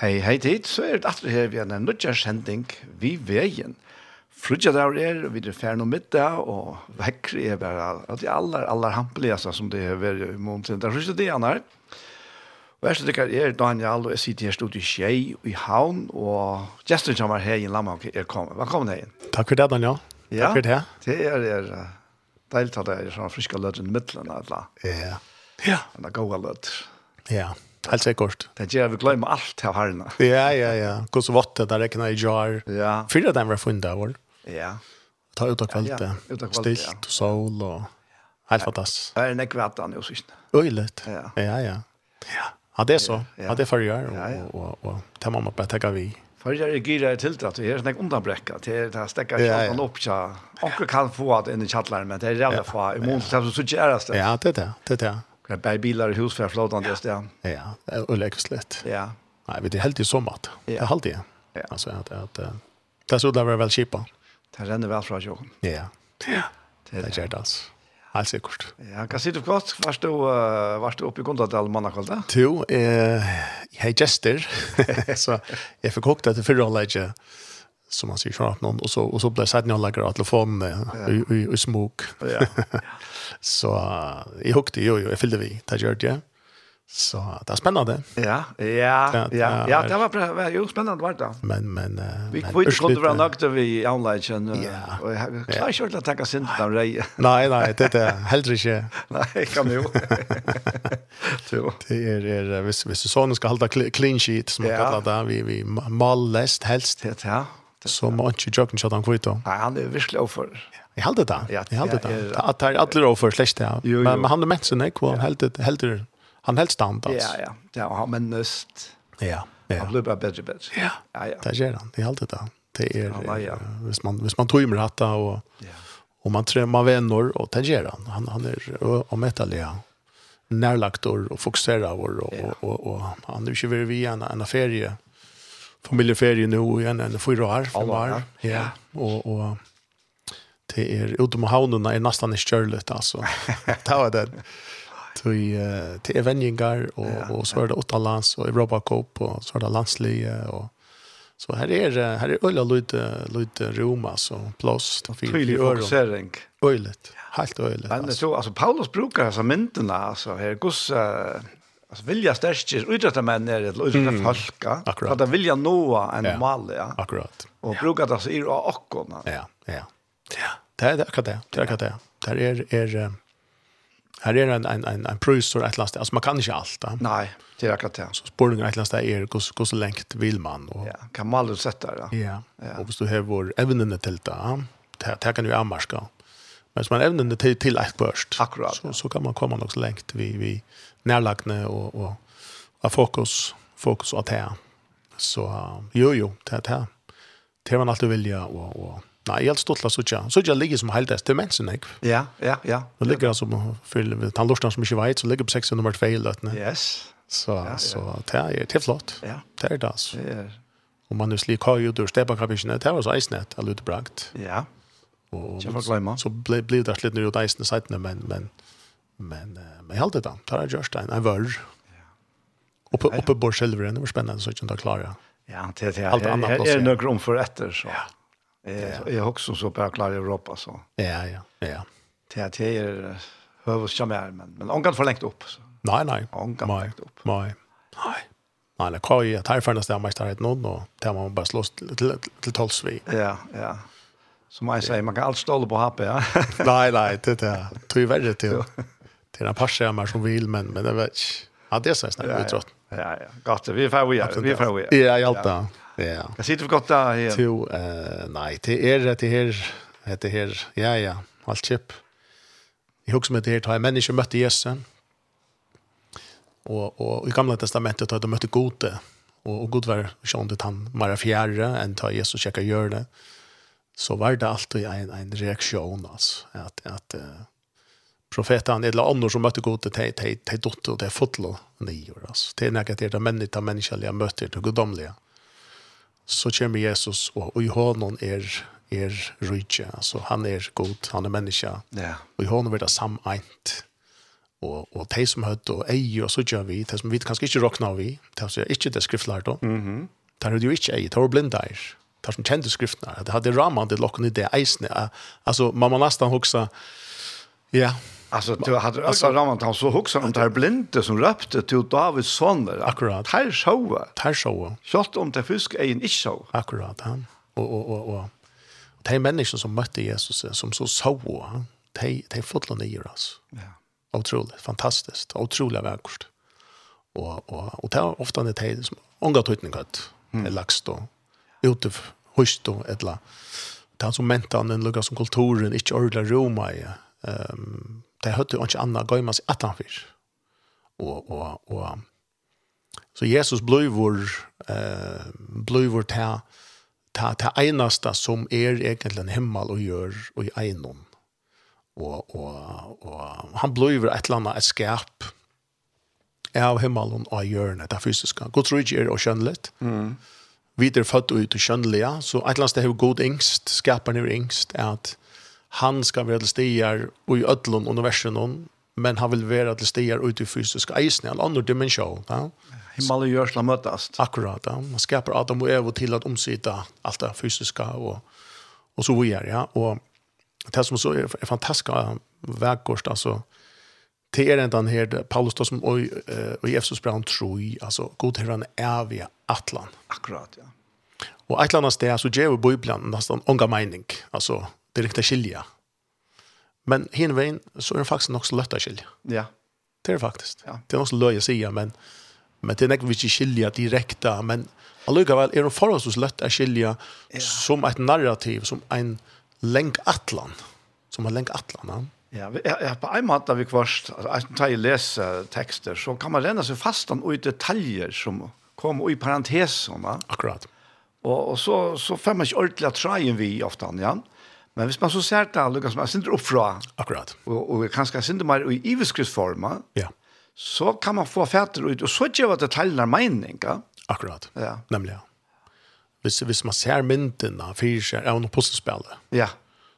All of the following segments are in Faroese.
Hei, hei tid, så er det atter her vi har en nødgjørskjending vi veien. Frutja der er, vi er ferdig noe middag, og vekker er bare at de aller, aller hampeligste som det er ved i måneden. Det er første dagen her. Og jeg synes er Daniel, og jeg sitter her stod i Kjei i Havn, og gesten som er her i Lamhavn er kommet. Velkommen her. inn. Takk for det, Daniel. Ja, Takk for det. Det er, er deilig at det er sånn friske lødden i midtelen. eller? Ja. Ja. Det er gode lødder. Ja. Ja. Helt sikkert. Det gjør vi glemmer alt av herrene. Ja, ja, ja. Gå så vått det der rekna i jar. Ja. Fyra dem var funnet vår. Ja. Ta ut av kvalitet. Ja, ut av kvalitet, Stilt, og sol og... Helt fantastisk. Det er en at han jo synes. Øyligt. Ja, ja, ja. Ja, ja det er så. Ja, det er forrige år. Ja, ja. Og, og, og, det må man bare tenke vi. Forrige år er gira til det, det er sånn underbrekka, det er det stekka kjallene opp, ja. Onker kan få det inn i kjallene, men det er jævlig få. I måned, det så ikke æreste. Ja, det er det, det er det. Det er bare bilar i hus for flottan det där. Ja, och litt. Ja. Nei, vi er helt i sommat. Det er halvtid. Ja. Alltså at, at, det er så där var väl cheapa. Det renner vel fra jag. Ja. Ja. Det er det altså. Helt sikkert. Ja, hva sier du godt? Varst du, uh, varst du oppe i kontoret til mannakoll da? Jo, eh, jeg er gjester, så jeg fikk kokt etter fyrre anlegget, som man sier, sånn noen, og så, og så ble jeg sett nye anlegget av telefonene, i, i, i smuk. Ja. Så jeg hukte jo, jo, jeg fyllde vi, det gjør det. Så det er spennende. Ja, ja, ja, ja, det var bra, jo, spennende var det. Men, men, vi kunne ikke til være nøkte vi i anleggen, og jeg klarer ikke å tenke sint av deg. Nei, nei, det er heller ikke. Nei, kan jo. Det er, er hvis, hvis du sånn skal holde clean sheet, som man ja. kallar det, vi, vi mal lest helst. Ja, ja. Så må ikke jøkken kjøtt han kvitt. Nei, han er virkelig overfor. Ja. Jag hade det. Jag hade det. Att här alla då för släkt ja. Men men han er men sen og han hade hade han helt stand altså. Ja ja. Ja, han men nöst. Ja. Ja. Han blev bara bättre bedre. Ja. Ja ja. Det gör han. Jeg hade det. Det är hvis man hvis man tror ju att och ja. Och man tror man venner, og det gör han. Han han är och metalia närlagt och fokuserar og, og, og han er ikke vi vi en en ferie familjeferie nå igjen, en fyra år, fem år. Ja. og, og, og det er ute med havnene er nesten ikke kjørlet, altså. det var det. Til, uh, til evenninger, og, ja, og så er det Åttalands, og Europa Cup, og så er det landslige, og så her er her er øyla lite lite rom altså plås til fire tydelig fokusering øylet helt øylet men så altså Paulus brukar altså myndene altså her gus altså, vilja stärkas utrata män är det utrata mm. folka att vilja nå en ja. mal ja akkurat Og ja. brukar det så i och Ja, ja. Ja, det er akkurat det. Det er akkurat det. Det er, er, Här är en en en en prus och ett last. Alltså man kan inte allt. Nej, det är akkurat det. Så spårningen ett last är hur hur så långt vill man och Ja, kan man aldrig sätta det. Ja. Och visst du har vår evnen till det. Det kan du amarska. Men som man evnen till till ett först. Akkurat. Så så kan man komma något långt vi vi närlagna och och ha fokus fokus åt här. Så jo jo, det här. Det man alltid vilja och och Nei, helt stolt av Sucha. Sucha ligger som helt til mensen, ikke? Ja, ja, ja. Det ligger han som, for tannlorskene som ikke vet, så ligger på 6 nummer 2 i løtene. Yes. Så, ja, ja. så det er, det er flott. Ja. Det er det, altså. Det er. Og man er slik har jo dør stebakabikkene, det var så eisnet, eller utbrakt. Ja. Og, Kjøp og glemme. Så ble, ble det slitt nere ut eisene sidene, men, men, men, men helt det da. Det er just en, en vør. Ja. Oppe, oppe bor selveren, det var spennende, så ikke han da klarer. Ja, det er, det er, er, er, er, er, er, er, er, er, er, er, Jag är också så på klar i Europa så. Ja, ja, ja. Det är hövs jag mer men men hon kan förlängt upp så. Nej, nej. Hon kan förlängt upp. Nej. Nej. Nej, det kan ju ta ifrån det mest nå, og det må man bara slås til, til, tals vi. Ja, ja. Som jag säger, man kan allt ståla på happy, ja. nej, nej, det det tror ju värre till Til en par skjermer som vill men men det vet. Ja, det är så snakker utrott. Ja, ja. Gott, vi får vi. Vi får vi. Ja, hjälta. Ja. Ja. Jag sitter för gott där här. Till eh nej, det är det här det här ja ja, allt chip. Jag husker med det här tar människor mötte Jesus. Och och i gamla testamentet tar de mötte gode och och god var sjönde han mera fjärre än tar Jesus checka gör det. Så var det alltid en en reaktion alltså att att profeten eller andra som mötte gode till till till dotter det till fotlo nio år alltså. Det är negativt det där människa människliga möter till gudomliga. Mm så kommer Jesus, og, og i honom er, er rydtje, altså han er god, han er menneske, ja. og i honom er det sameint. Og, og de som høyt og eier, og så gjør vi, de som vi kanskje ikke råkna vi, de som ikke det skriftlært om, mm -hmm. de høyde jo ikke eier, de var blinde blindar, de som kjente skriftene, de hadde rammet det lokken i det eisene, altså man må nesten huske, ja, yeah Alltså du hade alltså ramat han så huxar om det här blinde som röpte till Davids soner. Akkurat. Här showa. Här showa. Schott om det fisk är en ich. Akkurat han. Och och och och de människor som mötte Jesus som så så han. De de fotla ner oss. Ja. Otroligt fantastiskt. Otroligt vackert. Och och och det är ofta det här som ångat utning gott. Mm. Lax då. Ute hust då ettla. Det som mentan den lukar som kulturen inte ordla Roma i. Ehm det hørte jo ikke annet gøy man at han fyr. Og, og, og, så Jesus ble vår, eh, ble vår ta, ta, ta eneste som er egentlig en himmel og gjør og i egnom. Og, og, og han ble vår et eller annet et skap av himmelen og hjørnet, det fysiske. God tror ikke er å og skjønnelig. Mm. Vi er født ut og skjønnelige, så et eller annet sted har god yngst, skaperen er yngst, er at han ska være til stier och i ødlån universum men han vill være til stier ut i fysiska eisen, en annan dimension ja himmel och jord mötas akkurat ja man skapar Adam och Eva till att omsita allt det fysiska och och så vidare ja och det som så är fantastiska verkost alltså det är inte den här Paulus då som och i Efesos brann tror alltså god herran är vi Atlan akkurat ja. Och ett annat sted så ger vi Bibeln nästan ånga mening. Alltså alltid riktigt skilja. Men hin vein så är det faktiskt också lätt att skilja. Ja. Det är det faktiskt. Ja. Det är också löje säga men men det är inte vi skilja direkt men alltså väl är det förhållandevis lätt att skilja ja. som ett narrativ som en länk atlan som en länk atlan. Ja, ja, på en måte vi kvart, altså, når jeg leser tekster, så kan man renne seg fast og i detaljer som kommer i parentesene. Akkurat. Og, og så, så får man ikke ordentlig at treien vi ofte, ja. Men hvis man så ser det alle, som er sindre oppfra, Akkurat. og, og kanskje sindre mer i iveskriftsforma. ja. så kan man få fætter ut, og så gjør det detaljene mening. Ja? Akkurat, ja. nemlig. Ja. Hvis, hvis man ser myndene, fyrir skjer, er noe postelspillet. Ja.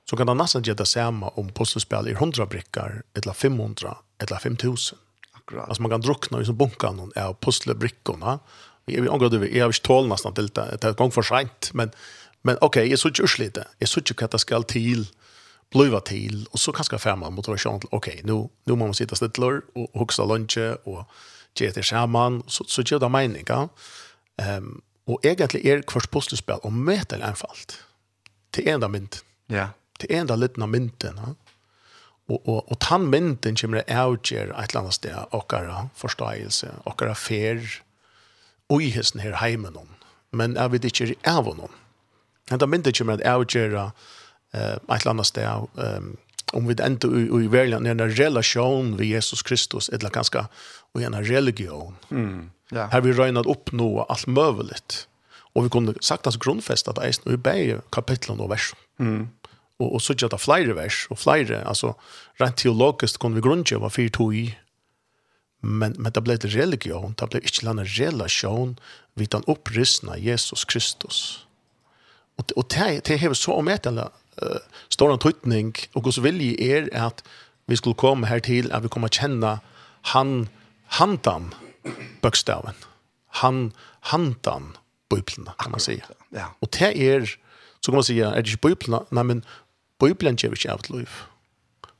Så kan det nesten gjøre det samme om postelspillet i 100 brikker, eller 500, eller 5000. Akkurat. Alltså man kan drunkna i sån bunkan av pusselbrickorna. Jag vet inte om det är jag vill tål nästan till det ett gång för sent men Men okej, jag såg ju lite. Jag såg ju att det ska till bliva till och så kanske fem man motivation till okej, nu nu måste man sitta stilla och huxa lunch och ge det skärman så så gör det mening, ja. Ehm um, och egentligen är er kvart postspel och möter enfalt. Till enda mynt. Ja. Till enda liten mynten, ja. Och och och han mynten kommer det et eller annet sted och forståelse, förståelse och og och i hesten här heimen, om. Men jeg vet inte av honom Henta myndi ikkje med at avgjera eh, et eller annet sted um, om vi enda i, i verden i en relasjon ved Jesus Kristus, eller ganske i en religion. Mm. Yeah. Her vi røynet opp noe alt møveligt. Og vi kunne sagt hans grunnfest at eisen vi begge kapitlen og versen. Mm. Og, og så ikke at det flere vers, og flere, altså rent teologisk kunne vi grunnkjøve fire to i, men, men det ble et religion, det ble ikke en relasjon vidt han opprystna Jesus Kristus. Och og det det har så omätande uh, stor tøytning, och hos vilje är att vi skulle komma her til, att vi kommer känna han handan bokstaven. Han handan bøyplene, kan man si. Ja. Och det är så kan man säga är det bibeln nej men bibeln ger vi inte liv.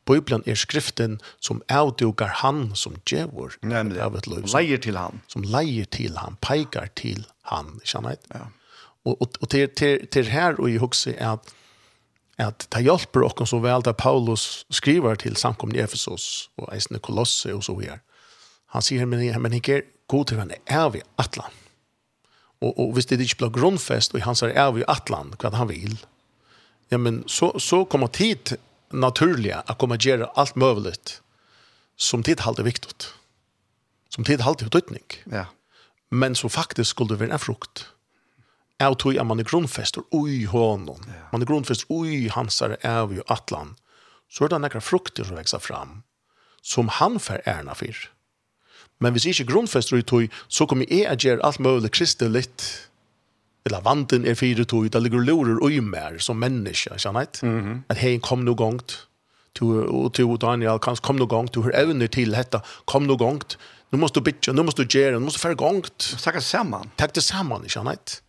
Bibeln är skriften som avdugar han som ger av ett liv. Som leier till han. Som leier till han, peikar till han. ikke sant? Ja. Och och till till till här och i huset är att att ta hjälp på och så väl där Paulus skriver till samkomna i Efesos och Eisne Kolosse och så vidare. Han säger men men inte god till henne är vi atlan. Och och visst det inte blir grundfest och han säger är vi atlan vad han vill. Ja men så så kommer tid naturliga att komma göra allt möjligt som tid håller viktigt. Som tid håller utnyttning. Ja. Men så faktiskt skulle det vara en frukt er tog at man er grunnfester ui hånden. Ja. Man er grunnfester ui hansare er vi atlan. Så er det nekra frukter som vekser fram, som han fer ærna fyr. Men hvis ikke grunnfester ui tog, så kommer jeg å gjøre alt mulig kristelig, eller vanten er fyre tog, det ligger lurer ui mer som menneske, kjennet? Mm -hmm. At hei kom noe gongt, og til Daniel, kom noe gongt, du har evner til detta kom no gongt, nu måste du bitcha, nu måste du göra, nu måste du färra gångt. Tacka samman. Tack det samman, inte annat.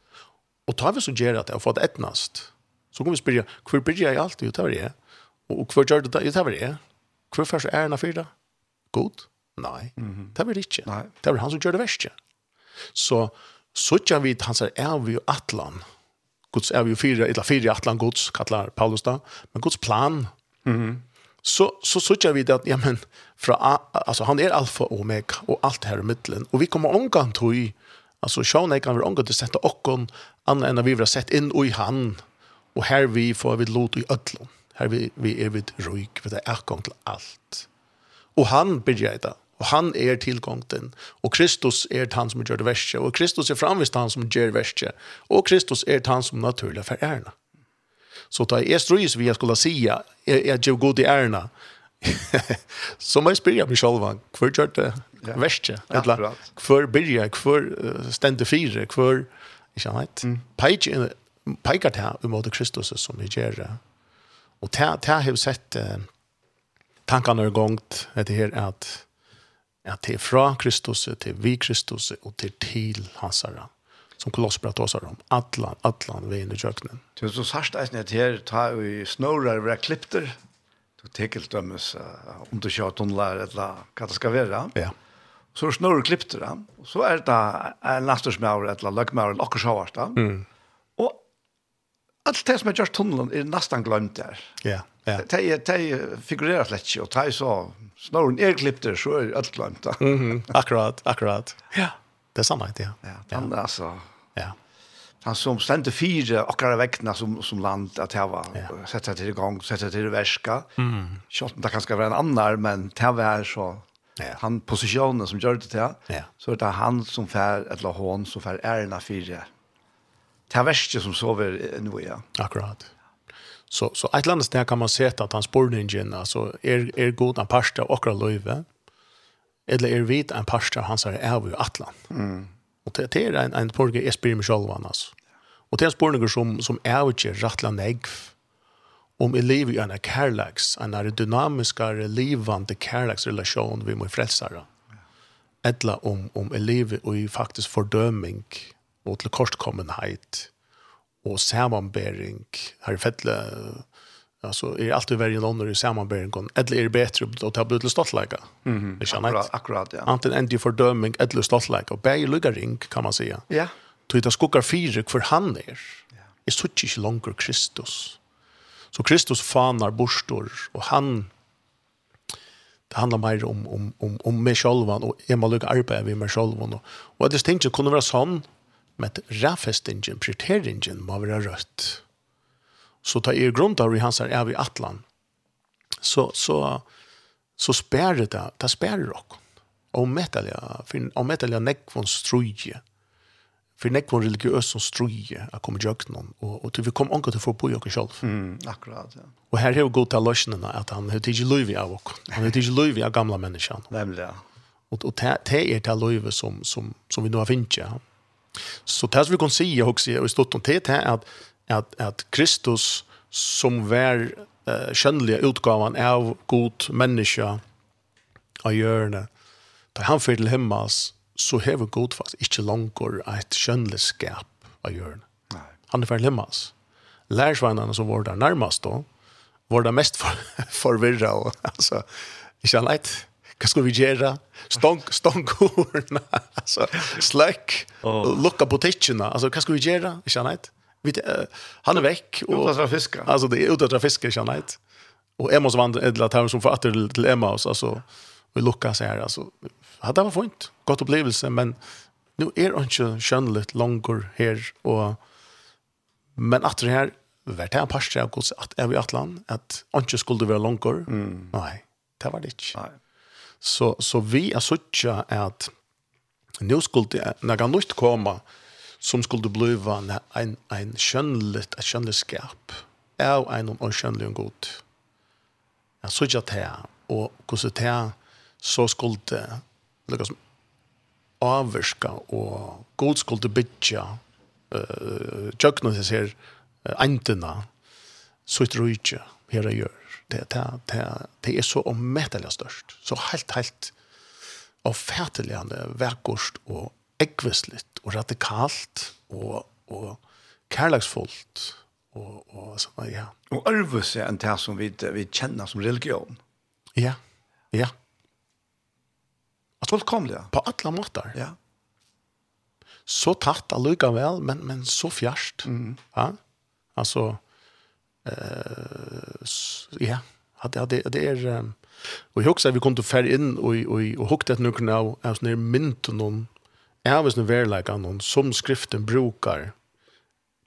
Og tar vi så gjør at jeg har fått etnast, så kan vi spørre, hvor blir jeg alltid? Jo, det var det. Og hvor gjør det det? Jo, det var det. Hvor først er han for det? God? Nei, det var det ikke. Det var han som gjør det verste. Så, så ikke vi, han sier, er vi jo atlan. Guds er vi jo fire, eller fire atlan Guds, kallar Paulus da, men Guds plan, mm -hmm. så, så sier vi det att ja, men, fra, alltså han är alfa och omega, och allt här i mitten och vi kommer omgang til Alltså Sean kan vi ångå till sätta och annan än vi har sett in i han. Och här vi får vi lot i ödlån. Här vi, vi är vid rök för det är gång till allt. Och han börjar det. Och han är tillgången. Och Kristus är han som gör det värsta. Och Kristus är framvist han som gör det värsta. Och Kristus är han som naturliga för ärna. Så ta är strys vi skulle säga är jag god i ärna. så man spyrir mig själva, Hvor gör det? ja. verste. Eller hvor byrja, hver uh, stende fire, hvor, ikke sant, mm. peikar peik det umot Kristus som vi gjør. det. Og det har jeg sett uh, tankene er gongt etter her at at det er fra Kristus til vi Kristus og til til hans herre som kolossbrat oss om atlan atlan vi i kjøkkenen. Du så sagt eisen at her tar vi snurrar våra klippter. Du tekel dömes om du kjører tonlar eller hva det skal være. Ja så snurr klippte han, og så er det en lastersmauer, eller løkmauer, eller akkurat da. Mm. Og alt det som er gjort tunnelen er nesten glemt der. Ja, ja. Det de figurerat slett ikke, og de så snurren er klippte, så er alt glemt da. Mm -hmm. Akkurat, akkurat. Ja, det er samme, ja. Ja, den ja. altså... Ja. Han som stendte fire akkurat vekkene som, som land at jeg var, ja. sette til i gang, sette til i verska. Mm. Kjolten det kan skal være en annar, men det var så Ja. Han positionen som gör det till. Ja. Så det han som fær, eller hon som fær ärna fire. Det värsta som sover nå, ja. Akkurat. Så så ett landet där kan man se att han sporningen alltså är är god en pasta och akra löve. Eller är vit en pasta han säger är vi Atlant. Mm. Och det är en en porge Esbjörn Michalvan alltså. Och det är sporningar som som är ju rätt negv, om jeg lever i en kærleks, en dynamiskare, livande kærleksrelasjon vi må frelsere. Etla om, om jeg lever i faktisk fordøming og til kortkommenhet og samanbering. Her er fettle, alltså är er alltid varje någon i samanbering, eller är er det bättre att ta blut stoltläge. Mhm. Det känner akkurat akkurat ja. Antingen ändå fördömning eller stoltläge och bäge lugaring kan man säga. Ja. Tog det skogar fyra för han är. Ja. Är så inte långt Kristus. Så Kristus fanar borstor och han det handlar mer om om om om mig själv och jag måste arbeta med mig själv och och det tänkte kunde vara sån med rafestingen prioriteringen må vara rött. Så ta er grund av hans är vi atlan. Så så så spärrar det, det spärrar och metalja, fin om metalja neck von struje för nek var religiös som struje att komma jag någon och och till vi kom anka till få på jag själv. Mm, akkurat ja. Och här har gått till lösningen att han hur till Louis av och han till Louis av gamla människan. Nämligen. Och och det är till Louis som som som vi nu har finnt ja. Så det vi kan se också i stort om det är att att att Kristus som var eh, skönliga utgåvan av god människa av hjörne. Där han för till himmels så hever god fast ikke langer et skjønnleskap av hjørnet. Han er ferdig lemmas. Lærsveinene som var der nærmest da, var det mest for, forvirra og altså, ikke han leit, hva skal vi gjøre? Stång, stångordene, altså, sløkk, oh. lukka butikkene, altså, hva skal vi gjøre? Ikke han leit? Vi, uh, han er vekk. Og, utatt fra fiske. Altså, det er utatt fra fiske, ikke han leit. Og Emma som vandrer, eller at han som får atter til Emma, altså, vi lukka seg her, altså, Ja, det var fint. Godt opplevelse, men nu er han ikke skjønnelig langer her, og, men at det her, var det en parstri av gods at jeg vi i Atlan, at han ikke skulle være langer. Mm. Nei, det var det ikke. Nei. Så, så vi er sånn at nu skulle det, når han nødt komme, som skulle bli en, en skjønnelig, et skjønnelig skap, av en skjønnelig god. Jeg sånn at det, og hvordan det så skulle lukka som avvirska og god skulle bytja uh, tjøkna til her endina sitt rujtja her jeg gjør det, det, det, det er så ommettelig størst så helt helt og fæteligande verkost og ekvisligt og radikalt og, og kærleksfullt og, og sånn, ja. Og ærvelse en det som vi, vi kjenner som religion. Ja, ja. Fullkomliga. På alla måter. Ja. Så tatt alluga men, men så fjerst. Mm. Ja? Alltså, eh, ja, det, det, det är... Um, Og jeg husker vi kom til fer inn og, og, og hukte et nukken av av sånne og noen av noen verleika noen som skriften brukar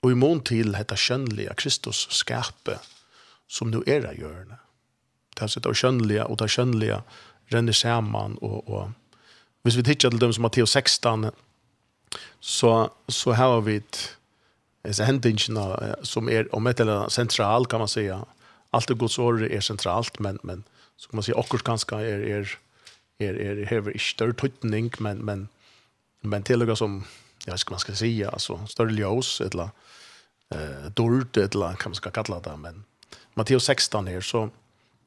og i mån til dette kjønnelige Kristus skape som nu er av hjørne. Det er sånn det kjønnelige og det kjønnelige renner saman og, og hvis vi tittar til dem som Matteus 16, så, så har vi ett så hendingene som är om ett eller central kan man säga. Allt det Guds ord är centralt men, men så kan man säga också ganska är är är är hever ikke større tøytning, men, men, men och som, jag ska man ska säga alltså större ljus eller eh, dård, eller kan man ska kalla det, men Matteus 16 här så,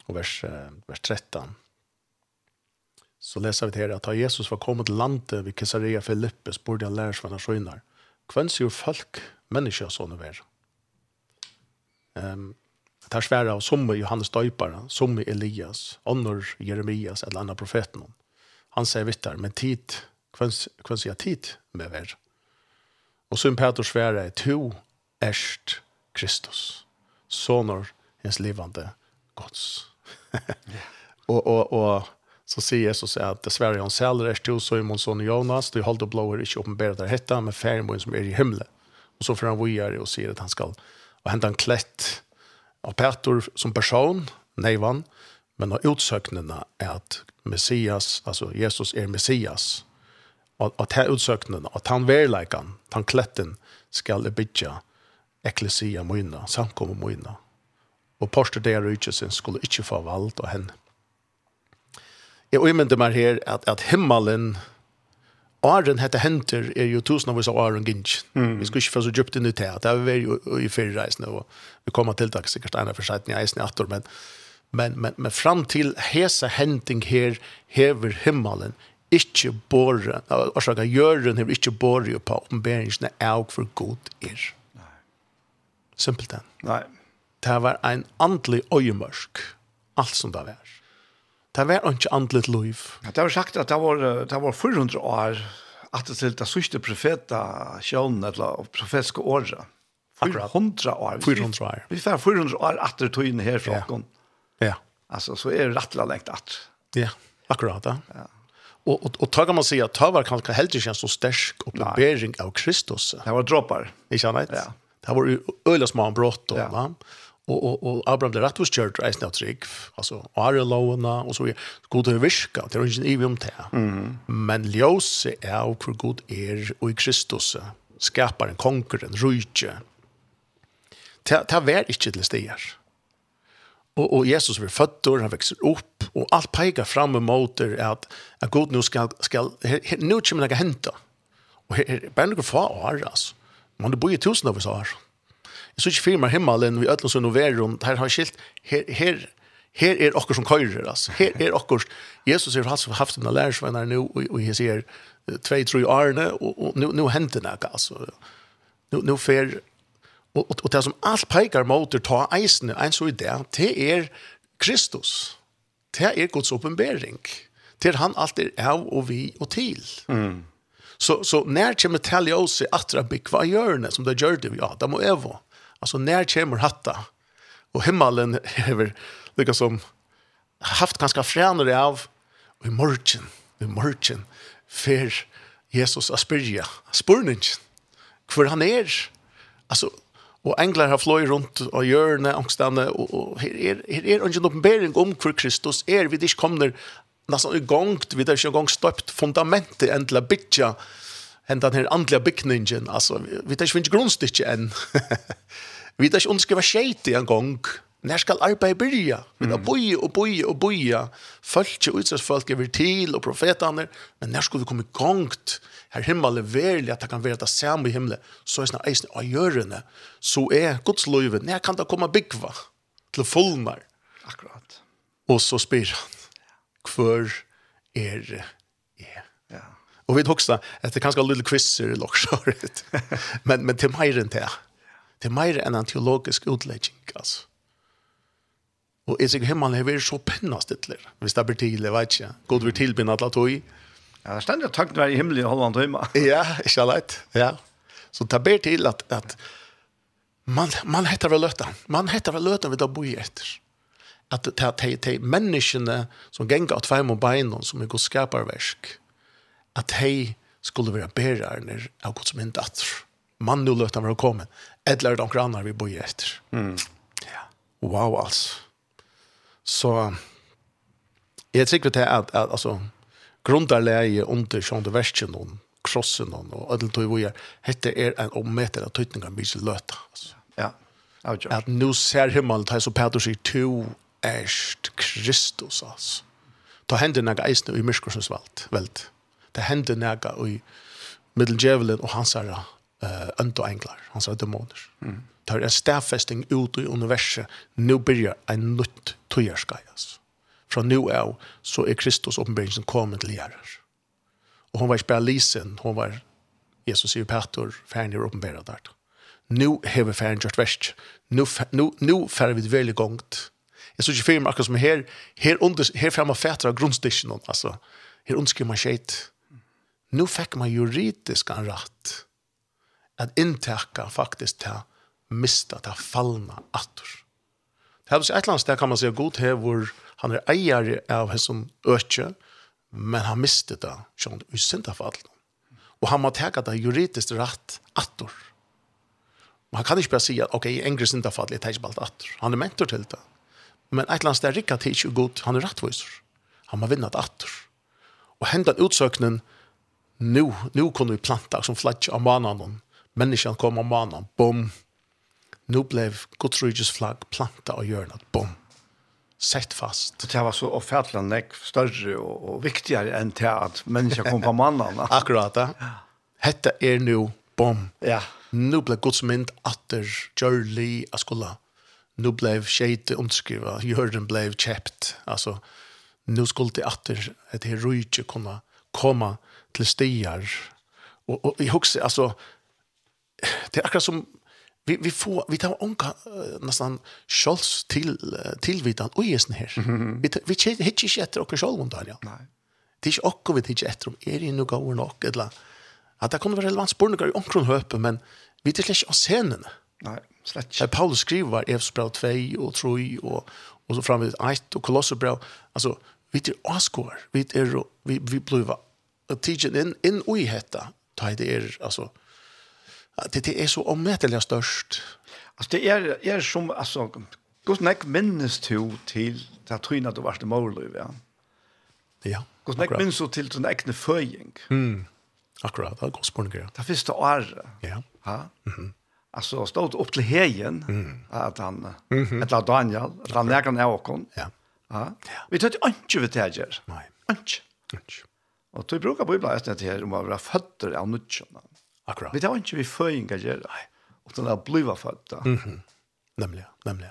och vers, vers 13, så läser vi det här att när Jesus var kommit till landet vid Caesarea Philippus borde han lära sig vad han skönar. Kvenns ju folk, människa sådana vär. Um, det här svärar av som Johannes Döjpare, som Elias, Onor Jeremias eller andra profeten. Han säger vittar, men tid, kvenns, kvenns jag tid med vär. Och som Petrus svärar är to erst Kristus, sonor hans levande gods. och, och, och så sier Jesus at dessverre han selger er til så i min son Jonas, du holder blåer ikke åpenbære der hette, men ferien som er i himmelen. Og så får han vujere og sier at han skal og hente en klett av Petor som person, neivan, men av utsøknene er at Messias, altså Jesus er Messias, og at her utsøknene, at han verleikan, han kletten, skal bytja eklesia møyna, samkomme møyna. Og porster der rydkjesen skulle ikke få valgt av henne. Jeg øymynder meg her at, at himmelen, åren hette henter, er jo tusen av oss av åren gynns. Mm. Vi skal ikke få så djupt inn i det. Det er vi jo i fyrreisene, og vi kommer til det sikkert ene for seg, i eisen i atter, men, men, men, men fram til hese henting her, hever himmelen, ikke båre, årsaker, gjøren hever ikke båre på oppenberingene av for god er. Nei. Simpelthen. Nei. Det var en andlig øyemørk, alt som det var. Det var ikke andlet liv. Ja, det var sagt at det var, det var 400 år at det til det sørste profeta sjøen, eller profetiske året. Akkurat. 400 år. 400 år. Vi får 400 år etter tøyene her fra ja. ja. Altså, så er det rettelig lengt at. Ja, akkurat da. Ja. Og, og, og kan man si at tar var kanskje helt ikke en så sterk opplevering av Kristus. Det var droppar. Ikke annet? Ja. Det var jo øyla små brått og ja og og og Abraham der rattus kjørt er snart trygg altså are lowna og så god det virka det er ingen evig om det men ljós er og hvor god er og i Kristus skapar en konkurren rujtje ta ta vær ikkje til stier og og Jesus blir føddur han vekser opp og alt peikar fram mot er at at god nu skal skal nu kjem det henta og her, her, bare nokre få år altså. Man det bor i tusen av oss år Jeg så ikke firma himmelen, vi ødler oss innoverer, her har skilt, her, her, her er okkur som køyrer, altså. Her er okkur, Jesus har haft, haft en lærersvenner nå, og, og jeg sier, tvei, tre årene, og, og nå, nå henter det, altså. Nå, nå fer, og, og, og det som alt peikar mot ta eisene, en så idé, det, er Kristus. Det er Guds oppenbering. Det er han alt er av og vi og til. Mm. Så, så når kommer til å se atra bygva hjørne, som det gjør det, ja, det må jeg være Alltså när kommer hatta? Och himmelen över lika som haft ganska fränor av och i morgon, i morgon för Jesus att spyrja. Spurningen. För han är. Alltså og englar har fløy rundt og hjørne, angstene, og, og her er, her er en oppenbering om hvor Kristus er, vi er ikke kommer nesten i gang, vi er ikke i gang støpt fundamentet enn til å bytja hända den här andliga byggningen, alltså vi tar inte grundstycke än. vi tar inte underskriva skit i en gång. När ska arbetet börja? Vi tar boja och boja och boja. Folk och utsatsfolk över till och profeterna. Men när ska vi komma igång? Här himmel är väldigt att det kan vara det samma i himlen. Så är det eisen av görande. Så är Guds liv. När kan det komma byggva? Till fullnar. Akkurat. Och så spyr han. Kvar är Och vi också att det kanske lite quizzer lockshore. men men till mer än det. Till mer än en teologisk utläggning alltså. Och är sig hemma lever så pennast det där. Vi står till det vet jag. God vi till bin alla tog. Ja, det ständer takt där i himlen håller han drömma. Ja, jag lätt. Ja. Så ta ber till att att man man heter väl lötan. Man heter väl lötan vid då bo i efter att ta ta ta människorna som gänga åt fem och bein som är god skaparverk at hei skulle være bærerne av Guds mynd man nu løtta var å komme, eller de grannar vi bor etter. Mm. Ja. Wow, altså. Så jeg er sikker til at, at altså, grundarleie under sjående versen om krossen og ødel tog vi er, hette er en ommeter av tøytninga vi ikke løtta. Ja, avgjør. At nu ser himmelen, ta er så Peter sier, to erst Kristus, altså. Ta hendene eisne i myskorsens veld, veld det hender nega i middeldjevelen og hans herre uh, ønta englar, hans herre demoner Mm. Det er en stedfesting ut i universet. nu byrjar en nytt tøyerskai, altså. Fra nå av så er Kristus åpenberingen kommet til gjerrer. Og hon var ikke bare lisen, hon var Jesus sier Petor, ferdig er åpenberet der. nu har vi ferdig gjort verst. nu nu nu ferdig vi veldig gongt. Jeg synes ikke firma akkurat som her, her, under, her fremme fætter av grunnstisjonen, altså. Her underskriver man skjeit nu fikk man juridisk en rätt att intäcka faktiskt ta mista ta fallna atter. Det er et eller annet sted kan man säga god hevor han är ägare av som ökje men han mistet det sånt i syndafall. Och han må teka det juridiskt rätt attor. Man kan inte bara säga okej okay, i engre syndafall är det inte atter. Han är mentor til det. Men ett lands där til ikke god han er rettviser. Han må vinne det atter. Og hända utsökningen nu, nu kunde vi planta som flagg av manan. Människan kom av manan, bom. Nu blev Guds flagg planta av hjörnat, bom. Sett fast. Det var så offentligt större och, och viktigare än det att människan kom på manan. Akkurat, ja. Hetta er nu, bom. Ja. Nu blev Guds mynd atter, görlig, jag skulle. Nu blev tjejte underskriva jorden blev chept Alltså, nu skulle det atter, ett heroiket kunna komma til stier. Og, og jeg husker, altså, det er akkurat som vi vi får vi tar onka nästan Scholz till till vitan och isen här. Vi vi hitch ikke etter okker Scholz Daniel. Nei. Det er ikke också vi hitch etter om er det noe går nok, eller att det kunne være relevant spørninger i omkron høpe, men vi det släcker oss henne. Nej, ikke. Paulus skriver Efesbrev 2 og 3 og og så fram vid 1 och Kolosserbrev alltså vi det avskor vi det vi vi blir tidsen inn, inn i hetta, ta det er, altså, det, det er så omvettelig størst. Altså, det er, er som, altså, hvordan jeg minnes du til det trynet du varst i morgenliv, ja? Ja, hvordan jeg minnes du til din egne føying? Mm. Akkurat, det er godt spørsmål, ja. Det første året. Ja. Ja. Mm. Alltså stod upp till hejen mm. att han mm att Daniel att han näkan är åkon. Ja. Ja. Vi tar inte vet det här. Nej. Inte. Inte. Og du brukar iblant etter her om å være føtter av nødgjønne. Akkurat. Vi tar ikke vi føringa gjør, nei. Og den er blivet født. Mm -hmm. Nemlig, nemlig.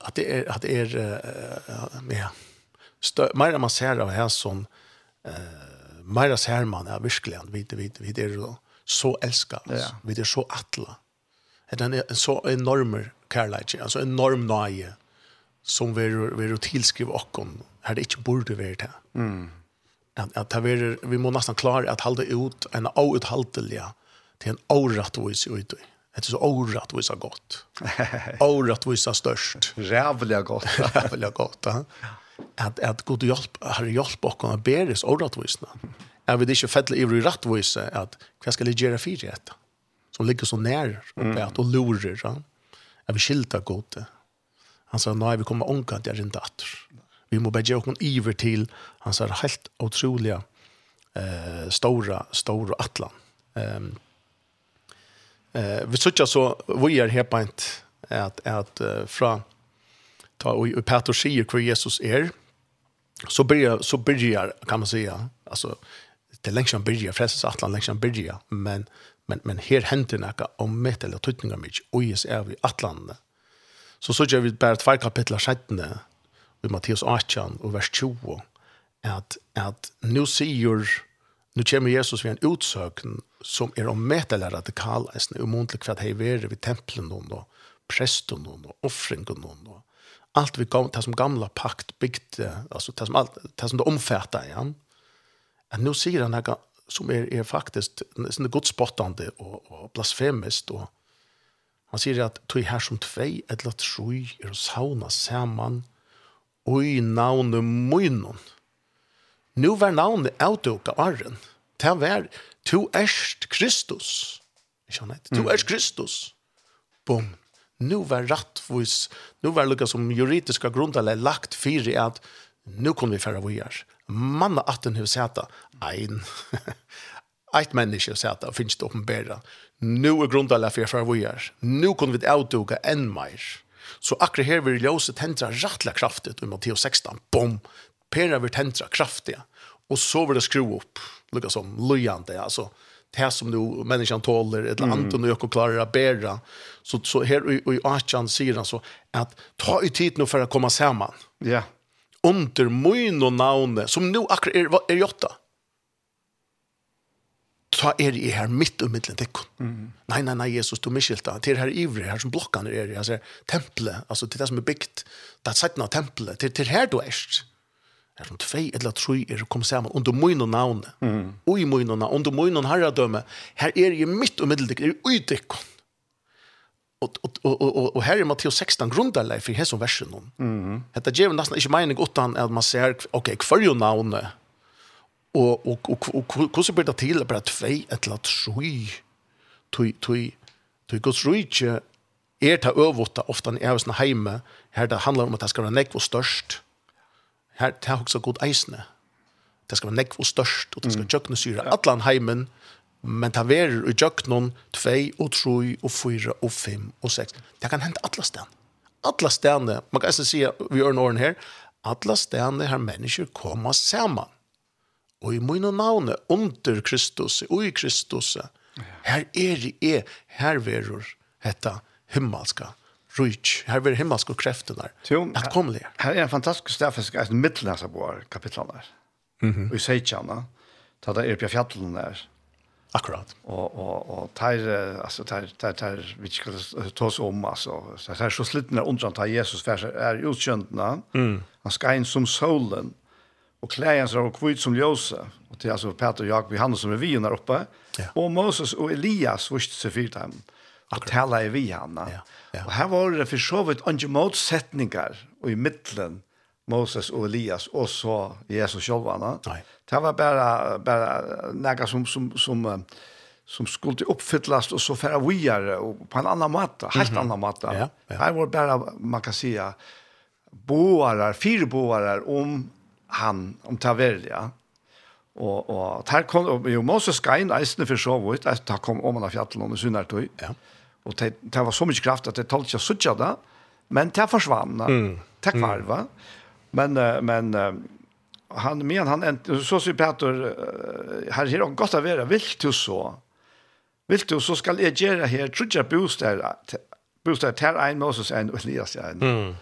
At det er, at det er, uh, ja, stø, mer man ser av her som, uh, mer ser man er virkelig, vi, vi, vi er så elska, ja. vi er så atla. Det er en, en så enorm kærleik, altså enorm nøye, som vi er, vi er tilskriver okken, her det ikke burde være til. Mm att det vi vi må nästan klare att hålla ut en outhålltliga till en orättvis ut. Det är så orättvis godt. gått. Orättvis størst. störst. godt. gott. godt, gott. Att att god hjelp, har hjelp och å beres orättvisna. Jeg vil inte fedle i rättvis att hva skal jeg gjøre för det? Som ligger så nära at att lurer. Ja. Jeg vil skilte gott. Han sa, nej, vi kommer ånka att jag inte attor vi må bare gjøre noen iver til hans er helt utrolig eh, stora, stora atlan. Um, eh, vi sier så, vi er helt bænt at, at uh, fra ta og, og Peter sier hvor Jesus är så börjar så börjar kan man säga alltså det längst börjar fräsas atlan längst börjar men men men här händer något om metal eller tutningar mycket och är vi atlan så så gör vi bara två kapitel sjätte i Matteus 18 og vers 20 at, at nu sier nu kommer Jesus vid en utsøkn som er om eller radikal eisen og måndelig hva det er templen tempelen då presten och offringen då allt vi kom, det som gamla pakt byggde, alltså det som, allt, det som det omfattar igen. Att nu säger han här som är, är faktiskt sån godspottande och, och blasfemiskt och han säger att tog här som två eller tre är och sauna samman oi navne munnen. Nu var navne avduka arren. Det var, tu erst Kristus. Ikke Tu erst Kristus. Bum. Nu var rattvis, nu var lukka som juridiska grundale lagt fyri at nu kunne vi færa vujar. Manna atten hos seta, ein, eit menneske hos heta, finnst det åpenbæra. Nu er grundale fyrir færa vujar. Nu kunne vi avduka enn meir. Så akkurat her vil ljøse tendra rattla kraftigt i Matteus 16. Bom! Pera vil tendra kraftiga. Og så vil det skru opp. Lukka som lujande, altså det som du människan tåler eller mm. anton och jag klarar att bära så så här och i Achan säger han så att ta i tid nu för att komma samman. Ja. Yeah. Under mun och namn som nu akkurat är, är jotta så er det her midt og middelen til Mm. Nei, nei, nei, Jesus, du miskylta. Til her ivrig, her som blokkene er i, altså, tempelet, altså, til det som er bygd, det er sett av tempelet, til, til her du erst. er som tvei eller tre er kom sammen, under mun og navn, mm. og i mun og navn, under mun og herredømme, her er jeg midt og middelen til, er jeg utdekken. Og, og, og, og, og her er Matteus 16 grunderleif i hese versen. Mm. Hette gjør nesten ikke mening utan at man ser, ok, hver jo navnet, og og og og kussu bita til bara tvei etla trúi tui tui tui gus ruiche er ta övotta ofta en er såna heime her det handlar om at det skal være nekv og størst her det er også god eisne det skal være nekv og størst og det skal jøkne syre atlan heimen men ta verer i jøknon tvei og troi og fyra og fem og seks det kan hente atla stan atla stane man kan eisne sige vi ørn åren her atla stane her mennesker koma saman og i mun navne under Kristus, og i Kristus. Her er det er, her verur dette himmelska rujt, her verur himmelska kreften der. At kom det. Her er en fantastisk staffisk, et middelnæsa på kapitlet der. Mm -hmm. Og i Seitjana, ta det er på fjallene der. Akkurat. Og, og, og tar, altså, tar, tar, tar, vi skal ta oss om, altså, tar så slitten er undrant tar Jesus, for er utkjøntene, mm. han skal inn som solen, och klägen så och kvitt som ljusa och till alltså Peter Jakob Jakob han som är vi der uppe ja. og Moses och Elias vart seg fyrt hem att tala i vi hanna ja. ja. och här var det för så vidt inte motsättningar och i mitten Moses och Elias och så Jesus själv va det var bara bare några som som som som skulle uppfyllas och så färra vidare och på en annan matta, helt mm -hmm. annan matta. Ja, ja. Her var bara man kan säga boarar, fire boarar om han om ta välja. Och och där kom og, jo Moses Kain eisene för så vidt, att kom om av fjällen och synar tog. Ja. Och det det var så mycket kraft att det talte ikke å suttje där. Men det försvann. Mm. Tack var va. Men men han men han så sier Peter här er det godt att være, vil du så. Vil du så ska gjøre her, här jeg bostad bostad til en Moses en Elias ja. Mm.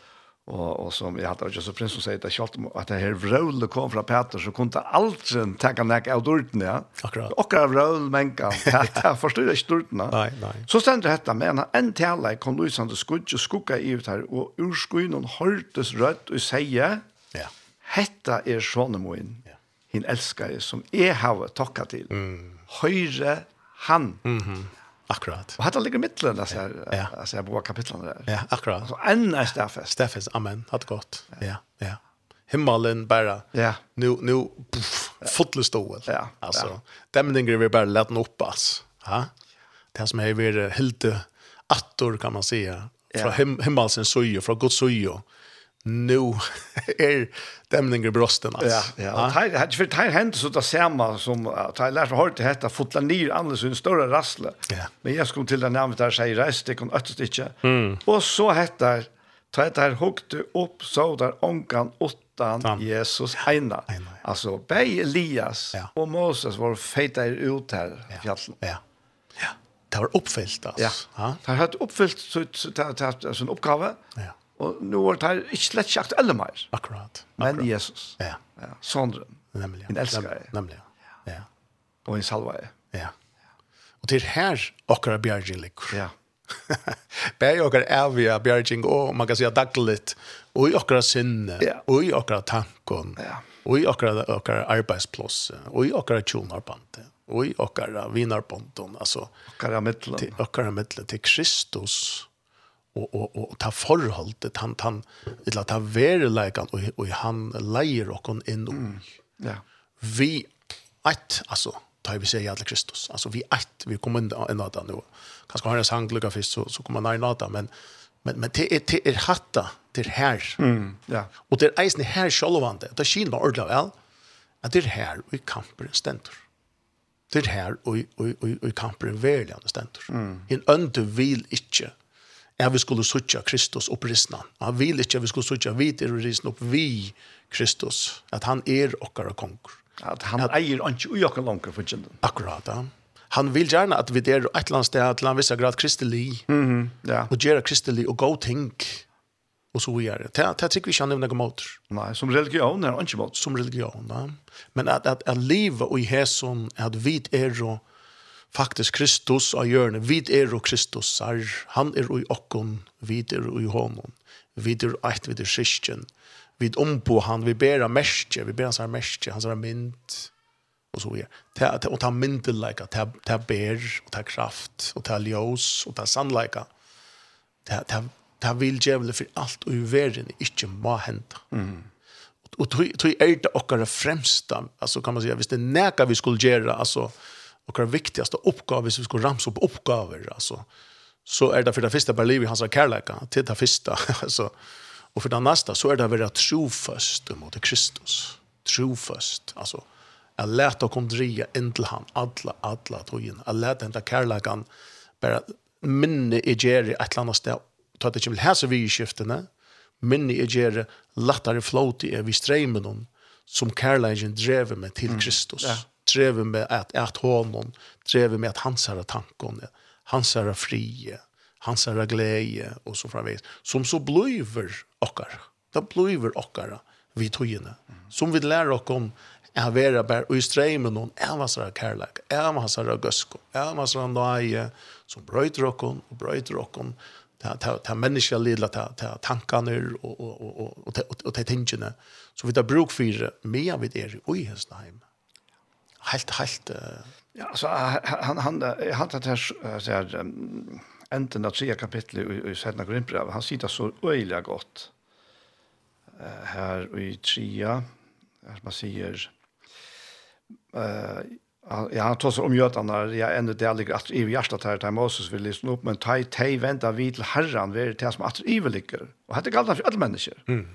Og, og som jeg hadde också så prins som säger att jag att det her vrøvlet kom fra Peter så kunne det aldri tenke nek av dörren ja. Akkurat. Och av menka. men kan jag förstår det dörren. Nei, nej. Så ständer dette, men en tale kom då som det skulle skugga i ut her, og ur skyn hørtes rødt og sier, säger ja. Hetta sånne Sjonemoin. Ja. Hin älskar som jeg har tacka til. Mm. Höjre han. Mhm. Mm Akkurat. Och hade ligger mittlen alltså ja. altså, jeg bor kapitlene der. Ja, akkurat. Så en er staffes. Staffes amen. hatt godt. Ja, ja. Himmelen bara. Ja. Nu nu fotlig stål. Ja. Alltså dämningen vi bara den upp ass. Ja. Det som är vi helt attor kan man säga. Från himmelsens sojo, från Guds sojo nu är dämningen brosten brösten alltså. Ja, ja. Och här för här hänt så det samma som att jag lärde hårt det hette fotla ner annars en större rassle. Ja. Men jag skulle till den namnet där säger rest det kom åtta stycken. Mm. Och så heter ta det här hukte upp så där onkan åttan Jesus ena. Alltså bei Elias ja. och Moses var feita ut här i fjällen. Ja. Ja. Det var uppfyllt alltså. Ja. Det har uppfyllt så så en uppgave. Ja Og nå er det ikke slett ikke aktuelle mer. Akkurat. Men akkurat. Jesus. Ja. ja. Sondren. Nemlig. En elsker jeg. Nemlig, ja. ja. Og en salva jeg. Ja. Og til her akkurat bjergjeng ligger. Ja. Bär jag är avia bjärging och man kan säga dagligt och i akra sinne yeah. och i akra tankon yeah. och i akra, akra arbetsplats och i akra tjonarband och i akra vinarbond alltså akra mittlen akra mittlen till Kristus och och och ta förhållet han han eller ta verkligen och och han lejer och kon in mm. ja. Vi ett alltså tar vi säga alla Kristus. Alltså vi ett vi kommer in en nata nu kanske har en sang lucka först så så kommer man nata men men men det är det är hatta det här mm ja. Och det är eisen här självande det. Skiljer ordla väl att det är här vi kampen ständer det här och och och och kampen verkligen ständer mm. en önte vill inte er vi skulle suttja Kristus oppristna. Han vil ikke at vi skulle suttja vi til risen opp vi Kristus, at han er okkara konger. At han at, eier ikke ui okkara langer for kjenden. Akkurat, ja. Han vil gjerne at vi der et eller annet sted til han visser grad kristelig, mm -hmm, ja. og gjøre kristelig og gå ting, og så gjør det. Det tykker vi ikke han nevner måter. Nei, som religion er han ikke måter. Som religion, ja. Men at, at, at livet og i hæsson, at vi er og faktisk Kristus av hjørne. Vid er og Kristus er. Han er og i okken. Vi er og i hånden. Vid er eit, vid er Vi Vid om på han. Vi ber av merskje. Vi ber hans her merskje. Hans her mynd. Og så videre. Ta Og ta myndeleika. Ta, ta ber. Og ta kraft. Og ta ljøs. Og ta sannleika. Ta, ta, ta vil djevle for alt og i verden ikke må hente. Mm och tog er är det och det främsta alltså kan man säga visst det näka vi skulle göra alltså och den viktigaste uppgåvan hvis vi skulle ramsa upp uppgåvor alltså så är det för det första bara liv i hans kärleka till det första alltså och för det nästa så är det vara trofast mot Kristus. Trofast alltså att läta och kondria in till han alla alla tojen att läta den där kärlekan bara minne i Jerry ett annat ställe ta det till här så vi skiftena minne i Jerry lättare flowt i vi strömmen som kärleken drev med till Kristus. mm. ja trever med att at honom drev med att hans herre tankon hans herre frie hans herre glädje och så framvis som så blöver okkar det blöver okkar vi tojene som vi lär oss om är vera bär och i någon är vad sådär kärlek är vad sådär gösko är vad sådär nöje som bröjter oss och bröjter oss ta ta ta människa lilla ta ta tankar och och och och och och tingarna så vi tar bruk för mer vid er i Hesnaheim helt helt ja så han han han tar här så här enten att se kapitel i, i Sedna Grimbrev han sitter så öjliga gott eh här i trea här man säger eh uh, ja han tar sig om jötarna ja ännu det ligger att i hjärtat här där Moses vill lyssna upp men taj taj vänta vid till Herren vad det som att i ligger och hade galt för alla människor mm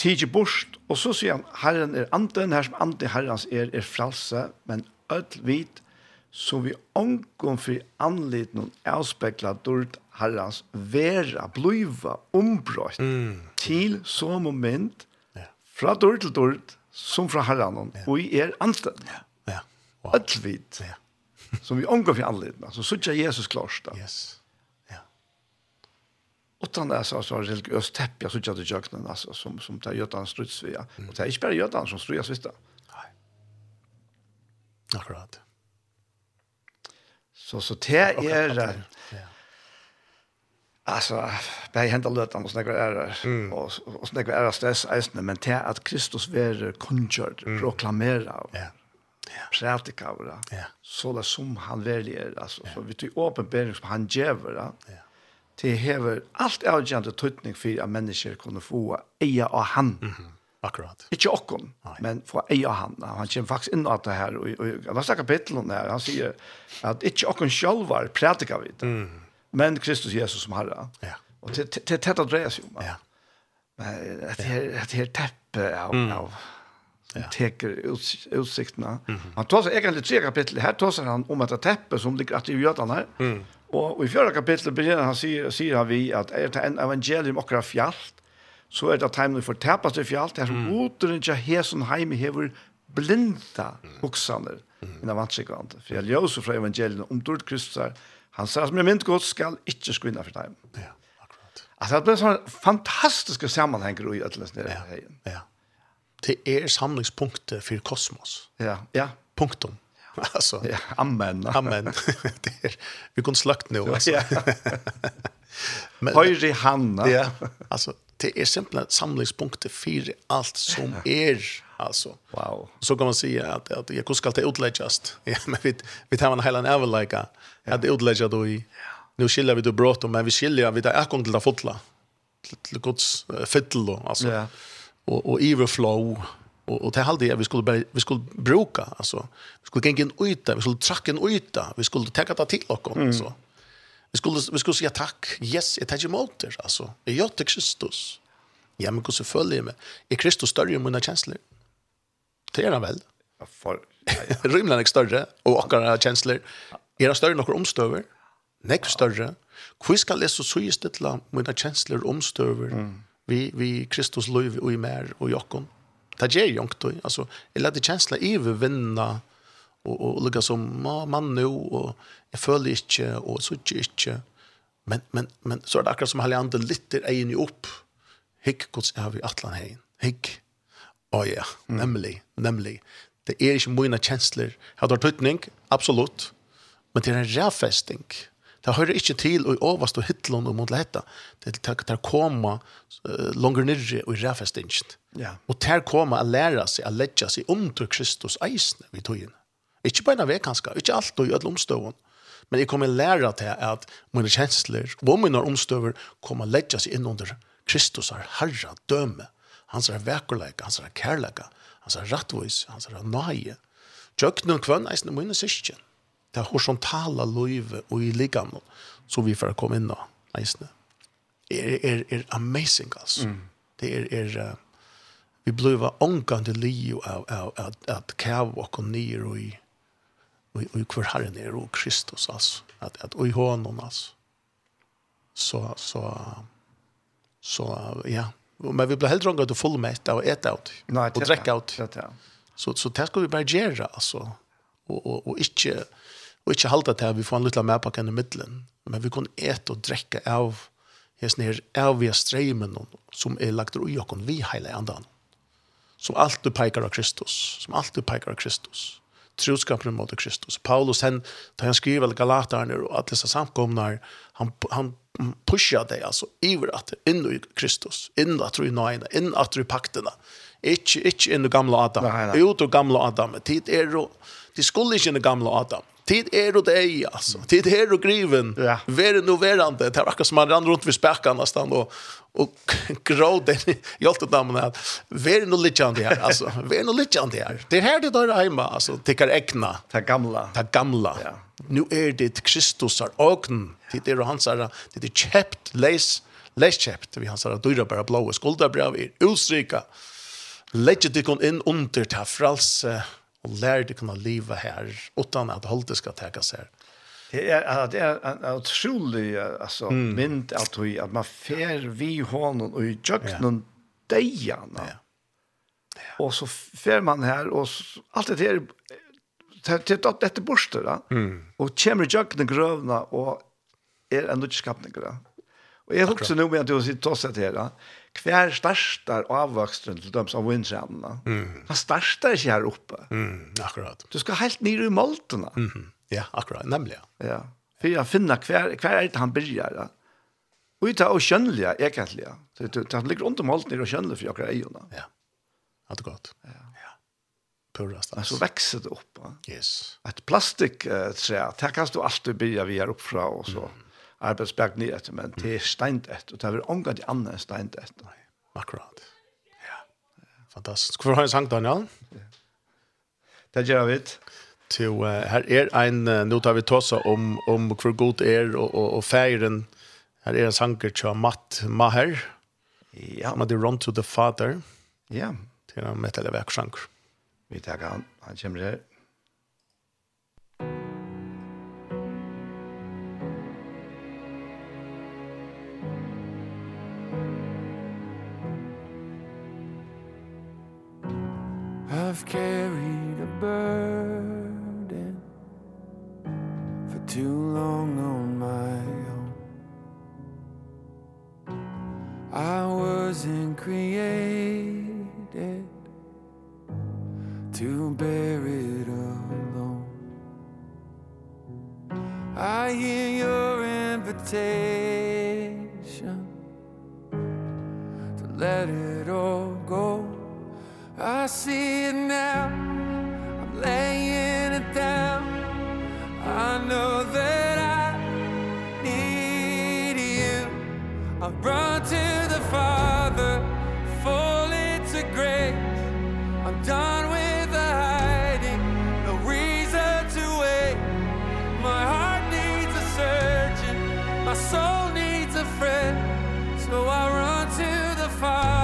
tige bort, og så sier han, Herren er anden, her som anden herrens er, er fralse, men ødel vit, så vi omgår for anliten noen avspekla dårlig herrens vera, bliva, ombrøtt, mm. til som moment, ja. fra dårlig til dårlig, som fra herren, ja. og i er anden. Ja. Ja. Wow. Ødel vit, ja. som vi omgår for anliten. Så sier Jesus klart da. Yes utan det så så religiöst så jag det jöknen alltså som som där Jötan struts. Och det är inte bara Jötan som struts visst. Nej. Akkurat. Så så det är Alltså, det händer lötan och snäckar ära mm. och, och snäckar är stress eisne, men det att Kristus ver konjörd, proklamera Ja. yeah. yeah. prætika Ja. Så där som han väljer, alltså, så vi tar åpenbering som han gör, ja det hever alt avgjørende tøytning for at mennesker kunne få eia av han. Mm -hmm. Akkurat. Ikke okkon, men få eia av han. Han kommer faktisk inn av det her, og, og han snakker Pettelon her, han sier at ikke okkon sjølvar prædikar vi det, mm. men Kristus Jesus som herre. Ja. Og til det tett dreier seg om. Ja. Men det her, det her teppet av, mm. av Ja. teker uts utsiktene. Mm -hmm. Han tar sig egentligen tre kapitel. Här tar sig han om att teppet som ligger att i Götan här. Mm Og i fjerde kapittel begynner han sier, sier han vi at er det en evangelium akkurat fjallt, så er det timene for tapast i fjallt, det er som mm. goderen til hesen heime hever blinda buksaner mm. innan vantsikvante. For jeg ljøser fra evangeliet om dårlig kristar, han sier at min mynd godt skal ikke skvinna for dem. Ja, akkurat. Altså det blir sånne fantastiske sammenhenger i ødelesen i ja, ja. Det er samlingspunktet for kosmos. Ja, ja. Punktum. alltså ja, amen. amen. Det är, vi kunde slakt nu alltså. Ja. men höjre hanna ja alltså det är simpelt samlingspunkt för allt som är alltså. Wow. Så kan man säga att att jag kuskalt det utläggas. Ja men vi vi tar en hela en överlika att utlägga då i nu skiljer vi då brott men vi skiljer vi där är kom till att fotla. Till Guds fyttel då alltså. Ja. och och overflow och och det hade vi skulle bara, vi skulle bruka alltså vi skulle gänga en yta vi skulle tracka en yta. Vi skulle ta det till och mm. så vi skulle vi skulle säga tack yes jag tar emot det alltså är jag till Kristus. Ja men hur så följer med är Kristus större än mina känslor det är han väl ja, för rymden är större och våra känslor är det större än några omstöver Nekk større. Hvor skal jeg så søye stille mine kjensler omstøver mm. vi, vi Kristus løyve og i mer og jokken? ta ger ju inte alltså eller det känsla vinna och och lugga som man nu och jag följer inte och så inte. Men men men så är det akkurat som han inte lite är ju upp. Hick Guds är vi atlan hein hick oh ja. Mm. nämligen det är inte mina känslor. Har det tutning absolut. Men det är en räfästing Det hører ikke til å i overst og hittlån og mot leta. Det, det, det kommer uh, langer nirre og i ræfestingen. Ja. Og ter kommer å lære seg, å letja seg under Kristus eisne vi tøyene. Ikke bare en av vekanska, ikke alt og i alle omstøvun, men jeg kommer læra til at mine kjensler og mine omstøver kommer letja seg inn under Kristus er herre, døme, hans er vekkerleika, hans er kærleika, hans er rettvis, hans er nøye. Tjøknen kvann eisne mine syskjen. Det er horisontala løyve og i ligamon som vi får komme inn av eisne. Er, er, er amazing, altså. Mm. Det er, er, uh, vi blev ångande liv av, av, av att kava och ner och i och, och kvar herren är och Kristus alltså att att och i honom alltså så så så ja. Men vi blir helt drunga då full mätt av ett out och dricka out så så det ska vi bara göra alltså och och och inte och inte hålla det här vi får en liten mappa kan i mitten men vi kan äta och dricka av häst ner av via strömmen som är lagt i och vi hela andan som alltid pekar av Kristus, som alltid pekar av Kristus. Troskapen mot Kristus. Paulus, han, da han skriver Galaterne og alle disse samkomnar, han, han pushar det, altså iver at inn i Kristus, inn at du i nøyene, inn at du i paktene. Ikke, ikke inn i gamle Adam, nei, nei. ut ur gamle Adam. Tid er, de skulle ikke inn i gamle Adam. Tid är det ej alltså. Tid er det griven. Ja. Vär nu värande. Det er akkurat som man rann runt ved späckan nesten, då och grå den hjälpte damen här. Vär nu lite an det här alltså. Vär nu litt an det här. Det här det där hemma alltså. Tickar äckna. Ta gamla. Ta gamla. Ja. Nu är det Kristus har ögon. Det är hans er Det er kjept, leis, leis kjept. Vi hans er dyra bara blåa skuldar brev i Ulstrika. Lägg dig kon in under ta fralse. Uh, og lære det kunne leve her utan at holdet skal tekas her. Det er, det er en utrolig altså, mm. mynd at, vi, at man fer vi hånden og i kjøkkenen ja. deierne. Ja. Ja. Og så fer man her, og så, alt det her, det er dette borster, da. Mm. og kommer i kjøkkenen grøvna, og er en utskapninger. Og jeg husker nå med at du sitter og sitter her, da hver startar avvaksten til dem som vindsjannene. Mm. Han startar ikke her oppe. Mm, akkurat. Du skal helt ned i moltene. Mm. Ja, akkurat, nemlig. Ja. för For jeg finner hver, hver er det han byrjar. Ja. Og det er kjønnelige, egentlig. Det, det, det ligger rundt om alt nere og kjønnelige for akkurat. Ja, ja det er godt. Ja. ja. Purrast. Men så vekser det opp. Ja. Yes. Et plastiktre, uh, det kan du alltid byrja vi her oppfra og så. Mm arbeidsberg nye etter, men det er steint etter, og det er omgang til andre steint etter. Akkurat. Ja. Fantastisk. Hvorfor har jeg sang, Daniel? Ja. Det gjør vi til uh, her er ein uh, nå tar vi tåse om om hvor god er og og, og feiren her er ein sanger til Matt Maher. Ja, man the run to the father. Ja. Til han metal verk sanker. Vi tar han han kommer her. I've carried a burden For too long on my own. I wasn't created To bear it alone. I hear your invitation To let it all go. I see it now. I'm laying it down. I know that I need you. I've run to the Father Fall into grace. I'm done with the hiding No reason to wait. My heart needs a surgeon My soul needs a friend. So I run to the Father.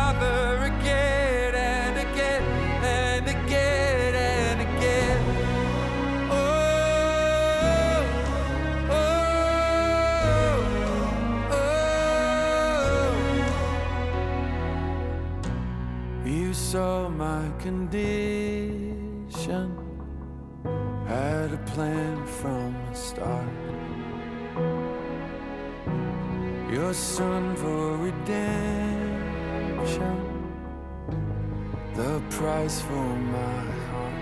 you saw my condition Had a plan from the start. Your son for redemption. The price for my heart.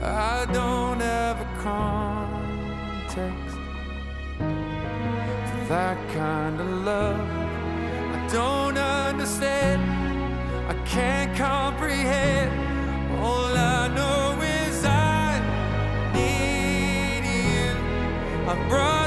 I don't have a context For that kind of love don't understand. I can't comprehend. All I know is I need you. I've brought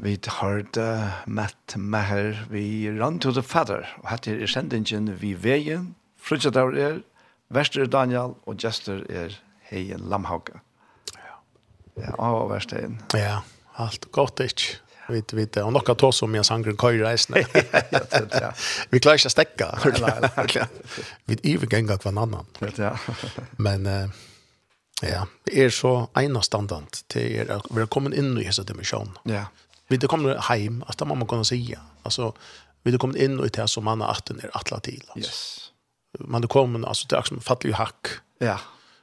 Vi hørte Matt Maher, vi run to the father. og hatt er sendingen vi veien, frutsedaur er, verster Daniel, og Jester er Heien Lamhauke. Ja. Ja, og verstein. Ja, alt godt ikke. Vi vet, og nokka tås som jeg sanger køy reisende. Vi klarer ikke å stekke. Vi ivergenga hver annan. Ja. Men ja, er så enastandant til er å være kommet inn i hese dimensjonen. Ja vi det kommer hem att man kan säga alltså vi det kommer in och det som man har åtten är attla till alltså. Yes. Man det kommer alltså det är som fattig hack. Ja.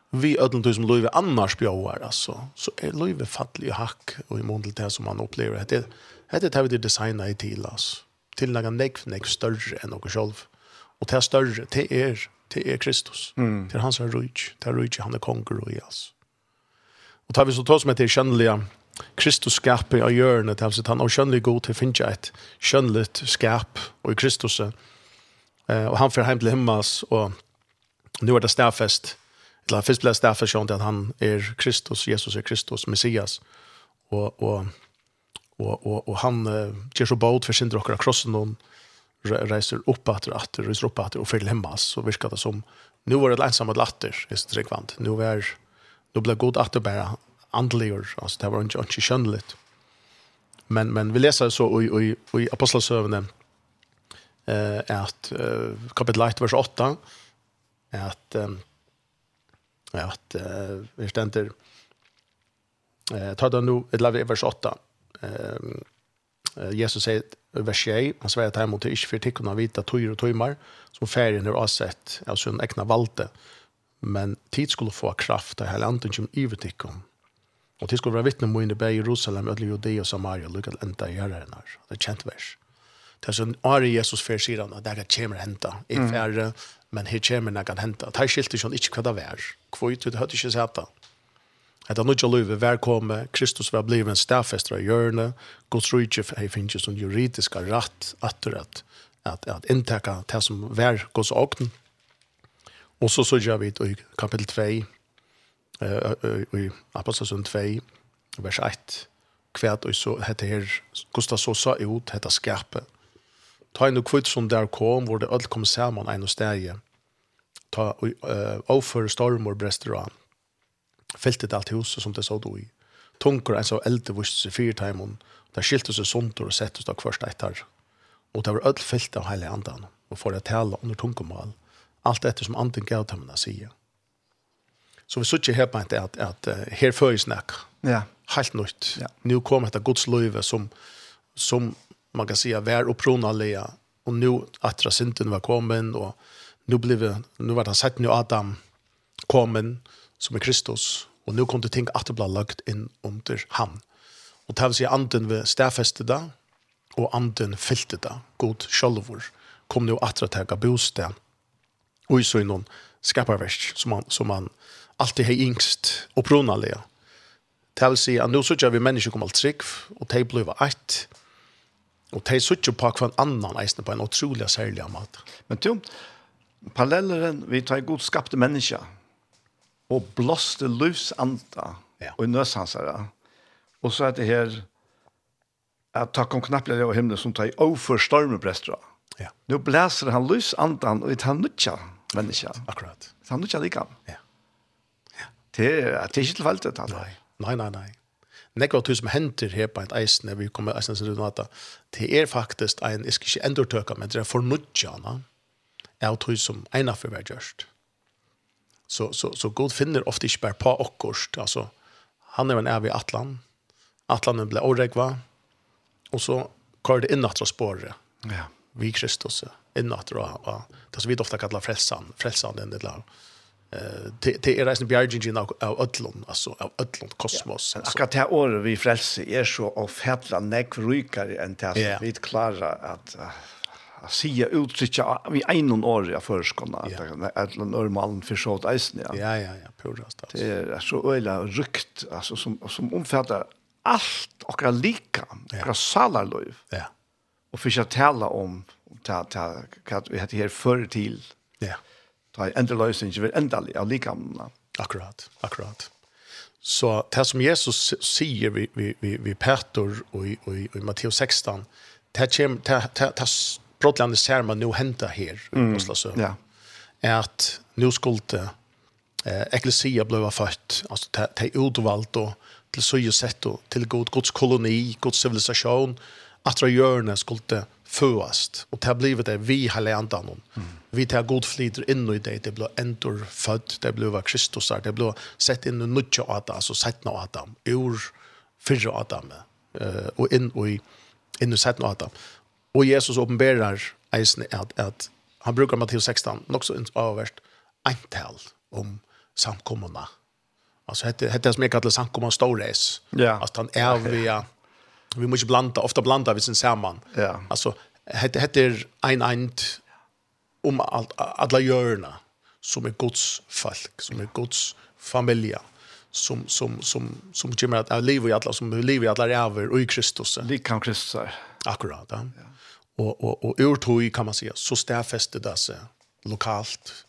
Vi ödlen som löve annars bjöar alltså så är löve fattlig hack och i mån till det som man upplever det det det har vi designa i till oss till några neck neck större än något själv. Och det större det är det är Kristus. Mm. Det är hans rike. Det är rike han är konkur och. Och tar vi så tar som heter kännliga Kristus skapar av hjørne altså at han er skjønnelig god til å finne et skjønnelig skap og i Kristus. Eh, og han får hjem til himmels, og nu er det stafest, eller først ble det stafest sånn at han er Kristus, Jesus er Kristus, Messias, og, og, og, og, og han eh, gjør så båt for sin drokker av krossen, og reiser opp etter etter, reiser opp etter, og fyrer til himmels, så virker det som, nu var det ensamme latter, i sin tryggvand, nu er, nu ble god etter bare, andligur, altså det var ikke, ikke skjønnelig. Men, men vi leser så i, i, i Apostelsøvene eh, at eh, kapitel 1, vers 8, at eh, at eh, vi stender eh, ta det nå, et lavere vers 8, eh, Jesus sier vers 6, han sier at her måtte ikke fyrtikkene vite tøyer og tøymer, som ferien er avsett av sin egna valgte, men tid skulle få kraft av hele anden som ivertikkene, Og til skulle være vittne mine bæg i Jerusalem, ødelig Judea og Samaria, lukket enda i herre her. Det er kjent vers. Det er sånn, Ari Jesus fer sier han, at det er det kommer henta. I færre, men her kommer det kan henta. Det er skilt ikke ikke hva det er. Hvor ut, det hørte ikke sett det. Det er nødt til vær komme, Kristus var blivet en stafester av hjørne, Guds rydde, her finnes jo sånn juridisk rett, atterrett, at, at at inntekka det som var Guds åkne. Og så så gjør vi det i kapittel 2, i Apostelsund 2, vers 1, kvært og så hette her, Gustav så sa ut, hette skapet. Ta en og kvitt som der kom, hvor det alt kom sammen en og steg. Ta og overføre storm og brester av. Feltet alt huset som det så då i. Tunker en så eldre vust seg fire timen, der skilte seg sånt og sett oss da kvørst etter. Og det var alt felt av hele andan, og for å tale under tunkemål, alt etter som anden gav dem å sige. Så vi sitter her på at, at, at her fører snakk. Ja. Helt nytt. Ja. Nu kommer dette godsløyve som, som man kan säga vär och prona lea och nu attra synden var kommen och nu blev nu var han sett nu Adam kommen som är Kristus och nu kom det tänka att det blev lagt in under han. Och det vill anden vi stäfäste där och anden fyllde där. God självor kom nu att ta bostad. Och så i någon skaparverk som man, som man alltid har yngst opprunalega. Det vil si at nå sier vi mennesker kommer alt trygg, og de blir eit, og de sier på hver annan eisne på en utrolig særlig måte. Men du, parallelleren vi tar god skapte mennesker, og blåste løsanda, ja. og nøshansere, og så er det her, at ta kom knapplega av himmelen som tar i overfor brestra. Ja. Nå blæser han løsandan, og det er nødja mennesker. Akkurat. Det han nødja lika. Ja. Det er ikke tilfellet. Nei, nei, nei. nei. Nekva tusen som henter her på en eisen, vi kommer eisen til at det er faktisk en, jeg skal ikke endurtøka, men det er fornudjana, av tusen som ena for hver gjørst. Så, så, så God finner ofte ikke bare på okkurst, altså, han er en av i Atlan, Atlanen ble åregva, og så kører det innatra spåret, ja. vi Kristus, innatra, og, og, det som vi ofte kallar frelsan, frelsan den det lag. Ja det det är resten bjärgen av ödlon alltså av ödlon kosmos alltså ska ta år vi frälse är så av färdla näck rykare än tas yeah. vi klara att att se uttrycka vi en år jag förskona att att normalen för så att ja. Ja ja ja purast alltså det är så öla rykt alltså som som omfattar allt och alla lika och salarlöv ja. Och försöka tala om ta ta vad vi hade här förr till ja ta endeløsningen vil endelig av likamene. Akkurat, akkurat. Så det som Jesus sier vi, vi, vi, vi Peter og i, og i, og i Matteus 16, det kommer, det, det, det brottlandet ser man nå henta her mm. i Oslo Ja. er at nå skulle eh, eklesia ble født, altså det, det er utvalgt og til søye sett og til god, Guds koloni, Guds civilisation at det gjørende skulle føast. Og det har blivit det vi har lært honom. Mm. Vi tar god flyter inn i det det blir entor født. det blir var Kristus där det blir sett inn i nødja Adam. Altså sett nå Adam ur fyrre Adam eh og inn i inn i sett nå Adam. Og Jesus uppenbarar eisen at, at han brukar Matteus 16 nok så avvärst antal om samkommorna. Altså, hette hette som jeg kallar samkomman stora Ja. Altså, han er via vi måste blanda, ofta blanda vi sin saman. Ja. Alltså heter heter ein eind om alt, alla hjörna som är Guds folk, som är Guds familja som som som som kommer att leva i alla som lever i alla över och i Kristus. Likan Kristus. Akkurat. Ja. Og, Och och ur tog kan man säga så stäfäste det seg lokalt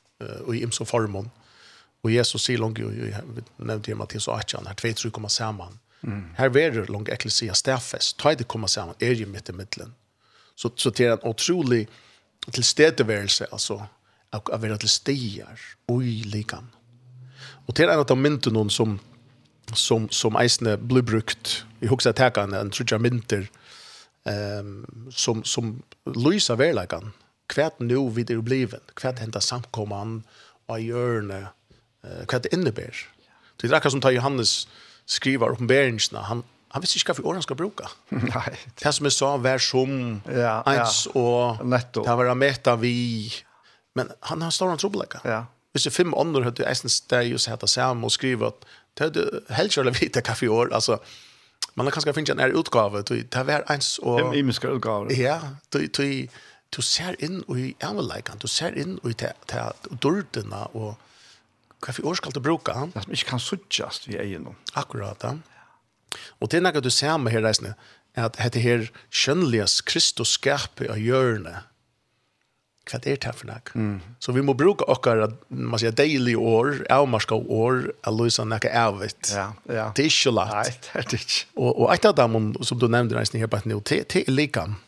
och i imso formon. Och Jesus säger långt ju nämnde ju Matteus 18 her två tror komma samman Mm. Här langt långt ekklesia stäffes. Ta det komma sammen, er ju midt i mitten. Så så det er en otrolig tilstedeværelse, altså, av å være til stier og i likan. Og det är en av de mynten som som som eisene blir brukt. i huxar tekene, en, trudja mynter ehm um, som som lysa verlikan. Kvärt nu vid det bliven. Kvärt hända samkomman och görne. Eh det innebär. Det er akkurat som tar Johannes skriver oppenberingsene, han, han visste ikke hva for året han skal bruke. Nei. Det som jeg sa, vær som, ja, eins ja. og, Netto. det var meta vi, men han har stående trobeleggene. Ja. Hvis det er fem ånder, hadde jeg eisen steg og sette sammen og skrive at, det er helst kjørlig vite hva for år, altså, man har kanskje finnet en her utgave, det var eins og... fem imiske utgave. Ja, du, du, du ser inn i avleikene, du ser inn i dørtene og hva for år skal du bruke? Det som ikke kan suttjast vi er gjennom. Akkurat, ja. Og det er noe du ser med her reisende, at dette her kjønneliges Kristus skapet av hjørnet, hva er det for noe? Mm. Så vi må bruke okkar, man sier, deilig år, avmarska år, at løse noe avvitt. Ja, ja. Det er ikke lagt. Nei, det er det ikke. Og, og et av dem, som du nevnte reisende her på et nivå, det, det er likam.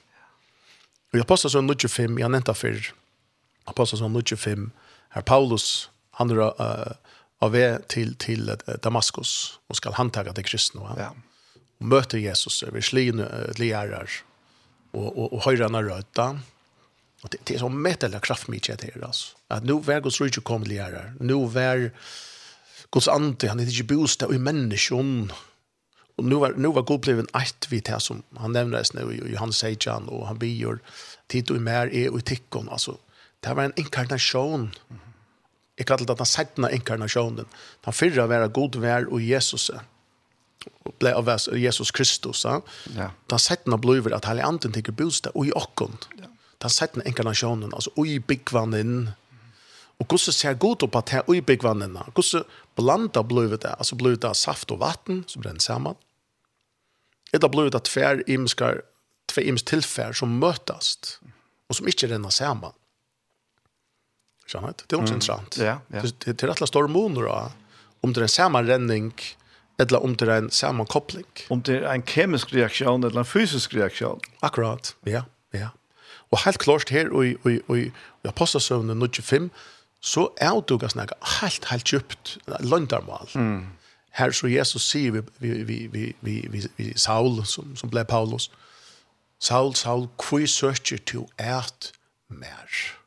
Og jeg passer sånn 25, jeg nevnte før, jeg passer sånn 25, her Paulus, han er uh, av vei til, till Damaskus og skal handtaga det kristna. Ja. Og möter Jesus över slin uh, lärar och, och, och höjra när røyta. Och det, det är så mätteliga kraftmycket det her, Alltså. Att nu var Guds rydde kom lärar. Nu var Guds ande, han er ikke bostad i menneskjon. Och nu var, nu var god blev eit ett vid det som han nämndes nu i Johannes Seidjan och han bior. Tid og mer er och i tikkon. Alltså, det var en inkarnation. Mm Jeg kallar det den sættene inkarnasjonen. Den fyrre være god vær og Jesus. Og ble av Jesus Kristus. Ja. Den sættene blir at hele anden tenker bostad og i åkken. Ja. Den sættene inkarnasjonen, altså og i byggvannen. Og hvordan ser god opp at her og i byggvannen? Hvordan blanda blir det? Altså blir det saft og vatten som brenner sammen. Eller blir det tver imskar, tver imsk tilfær som møtast og som ikke renner sammen. Skjønner Det er også interessant. Ja, ja. Det, det er rettelig store moner da, om det er en sammenrenning, eller om det er en sammenkopling. Om det er en kemisk reaksjon, eller en fysisk reaksjon. Akkurat, ja, ja. Og helt klart her, og i Apostelsøvnen 95, så er det ganske snakka helt, helt djupt, landarmal. Mm. Her så Jesus sier vi, vi, vi, vi, vi, vi, vi Saul, som, som ble Paulus, Saul, Saul, hvor søker du et mer?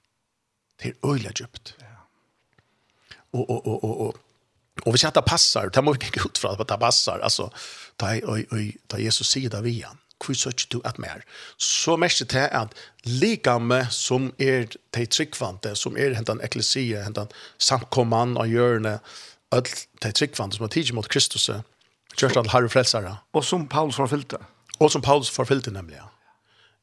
Det er öjla djupt. Ja. Och, och, och, och, och. Och vi säger det passar, det må vi ut för att det passar. Alltså, ta, oj, oj, ta Jesus sida vi igjen, Hvor søker du at mer? Så mest det er at likame som er de tryggvante, som er hentan eklesie, hentan samkomman av hjørne, öll de tryggvante som er tidsi mot Kristus, kjørst all herre frelsere. Og som Paulus forfyllte. Og som Paulus forfyllte, nemlig, ja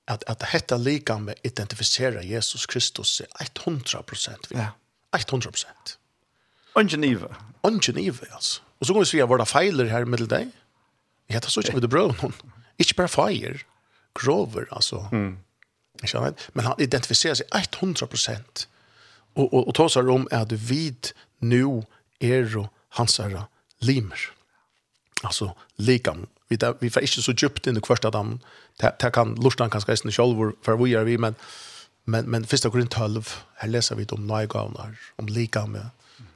at, at dette likame identifiserer Jesus Kristus 100% vi. Ja. 100%. Ongen ive. Ongen ive, altså. Og så kan vi si at våre feiler her med deg, jeg heter så ikke med det brød noen. Ikke bare feier, grover, altså. Mm. Men han identifiserer seg 100%. Og, og, og tar seg om at vi nu er hans herre limer. Mm alltså lika vi där vi får inte så djupt in i första dam där kan lustan kanske inte själv för vi är vi men men men första korint 12 här läser vi om nygavnar om likam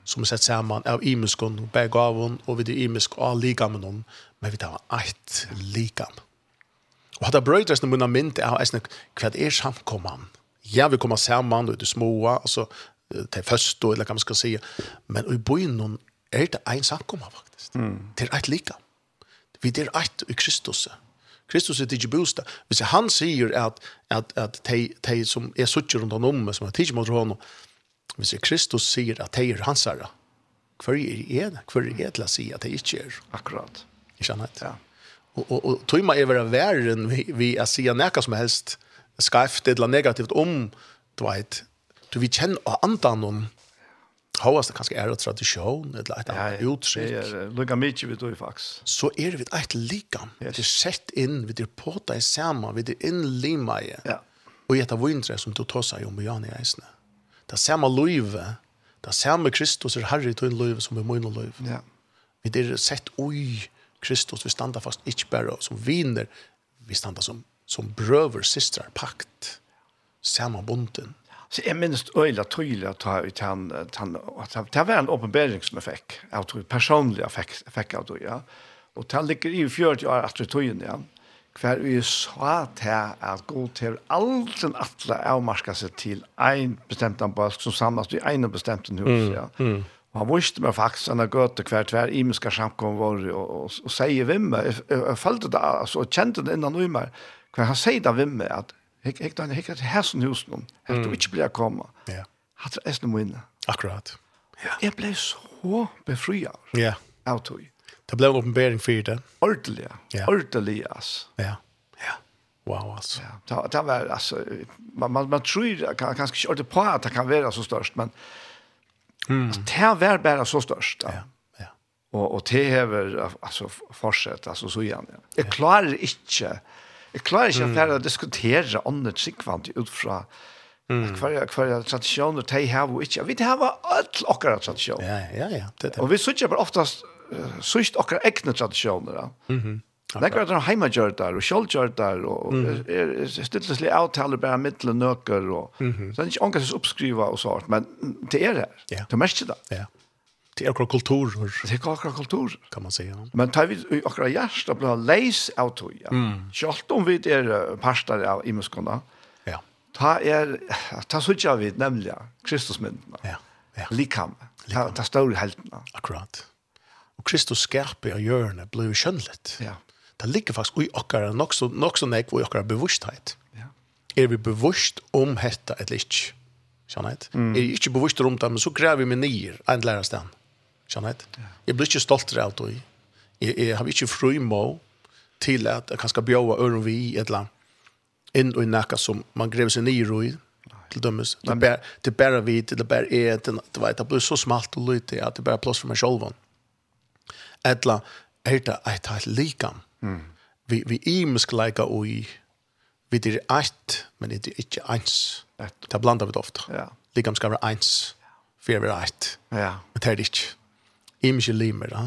som sett samman av imiskon och begavon och vid imisk och likamenon men vi tar ett lika och hade brödres när mina mynt är nästan kvad är samkomman ja vi kommer samman och det småa alltså till först då eller kan man ska säga. Men i byn er det en samkomma faktisk. Mm. Det er et lika. Vi er et i Kristus. Kristus er ikke bostad. Hvis han sier at, at, at de, de som er suttje rundt han om, som er tidsi mot honom, hvis Kristus sier at de er hans herre, hver er det? Hver er det til å si at de ikke er? Akkurat. Ikke sant? Ja. Og, og, og tog man er være enn vi, vi er sier noe som helst skreft eller negativt om, du vet, du vi kjenner av andan om, Hovast det kanskje er en tradisjon, et annet uttrykk. Det er lukket mye vi tog faktisk. Så er vi et likam. Yes. Vi er sett inn, vi er på deg sammen, vi er innlima i. Ja. Og gjetta vindre som du tar seg om Jan i eisene. Det samme løyve, det samme Kristus er herre i tøyn løyve som er møyne løyve. Ja. Vi er sett ui Kristus, vi standa fast ikke bare som viner, vi standa som, som brøver, systrar, pakt, samme bunden. Så jeg minnes øyla tydelig at han, det var en åpenbering som jeg fikk, jeg tror personlig jeg fikk, fikk av det, ja. Og han ligger i 40 år etter tøyen, ja. Hver vi sa til at gå til alt den atle avmarska seg til ein bestemt ambask som samlas i ein bestemt hus, mm, ja. Mm. Og han visste meg faktisk han har gått til hver tver imenska samkom vår og, og, og og sier vimmer, jeg, jeg, jeg følte det, altså, og kjente det innan ui meg, hver han sier det vimmer at Jeg gikk da, jeg gikk til hessen hos noen, jeg tror ikke blir komma. Ja. Hatt det eisne inne. Akkurat. Ja. Jeg ble så befrier. Ja. Av tog. Det ble en åpenbering for det. Ordelig, ja. Ordelig, ass. Ja. Ja. Wow, ass. Ja. Det, det var, altså, man, man, man tror kan ikke ordentlig på at det kan være så størst, men mm. Det det var bare så størst. Ja. ja. Og, og det hever, altså, fortsett, altså, så gjerne. Jeg klarer ikke, ja Jeg klarer ikke at det er å diskutere andre tryggvand ut fra Mm. Kvar kvar tradition och tej här och inte. Vi det här var allt och tradition. Ja, ja, ja. Det, det. Och vi söker bara oftast sökt och egna traditioner. Mhm. Det går att hemma gör där och skall gör där och stillslig avtaler bara mittel nöcker och sen inte ankas uppskriva och sånt men det är det. Det mest det. Ja. Det er akkurat kulturer. Det er akkurat kulturer. Kan man säga. Men tar vi akkurat hjärsta blir leis av toja. Mm. Kjallt om vi är parstar av imuskona. Ja. Ta är, ta suttja vi nämligen Kristusmyndena. Ja. ja. Likam. Ta, ta stål heltena. Akkurat. Och Kristus skärpe av hjörne blev könligt. Ja. Det ligger faktiskt i akkurat nog så, nog så nek i akkurat bevussthet. Ja. Är vi bevusst om detta ett inte? Sjönhet. Mm. Är vi inte bevisst om det, men så gräver vi med nyer en lärarstan. Mm Skjønner jeg? Jeg blir ikke stolt av det. Jeg, jeg har ikke fri må til at jeg kan skal bjøre øren vi i et eller annet inn og i nækka som man grever seg ned i til dømes. Det bär det bär vi det bär är det det vet det blir så smalt og lite at det er bär plats för mig själv. Etla heita ett helt likam. Mm. Vi vi i leika og i Vi det är ett men det er ikke eins. Det blandar vi ofta. Ja. Likam skal være eins, for vi er eit. Ja. Men det er det inte imiske limer. Da.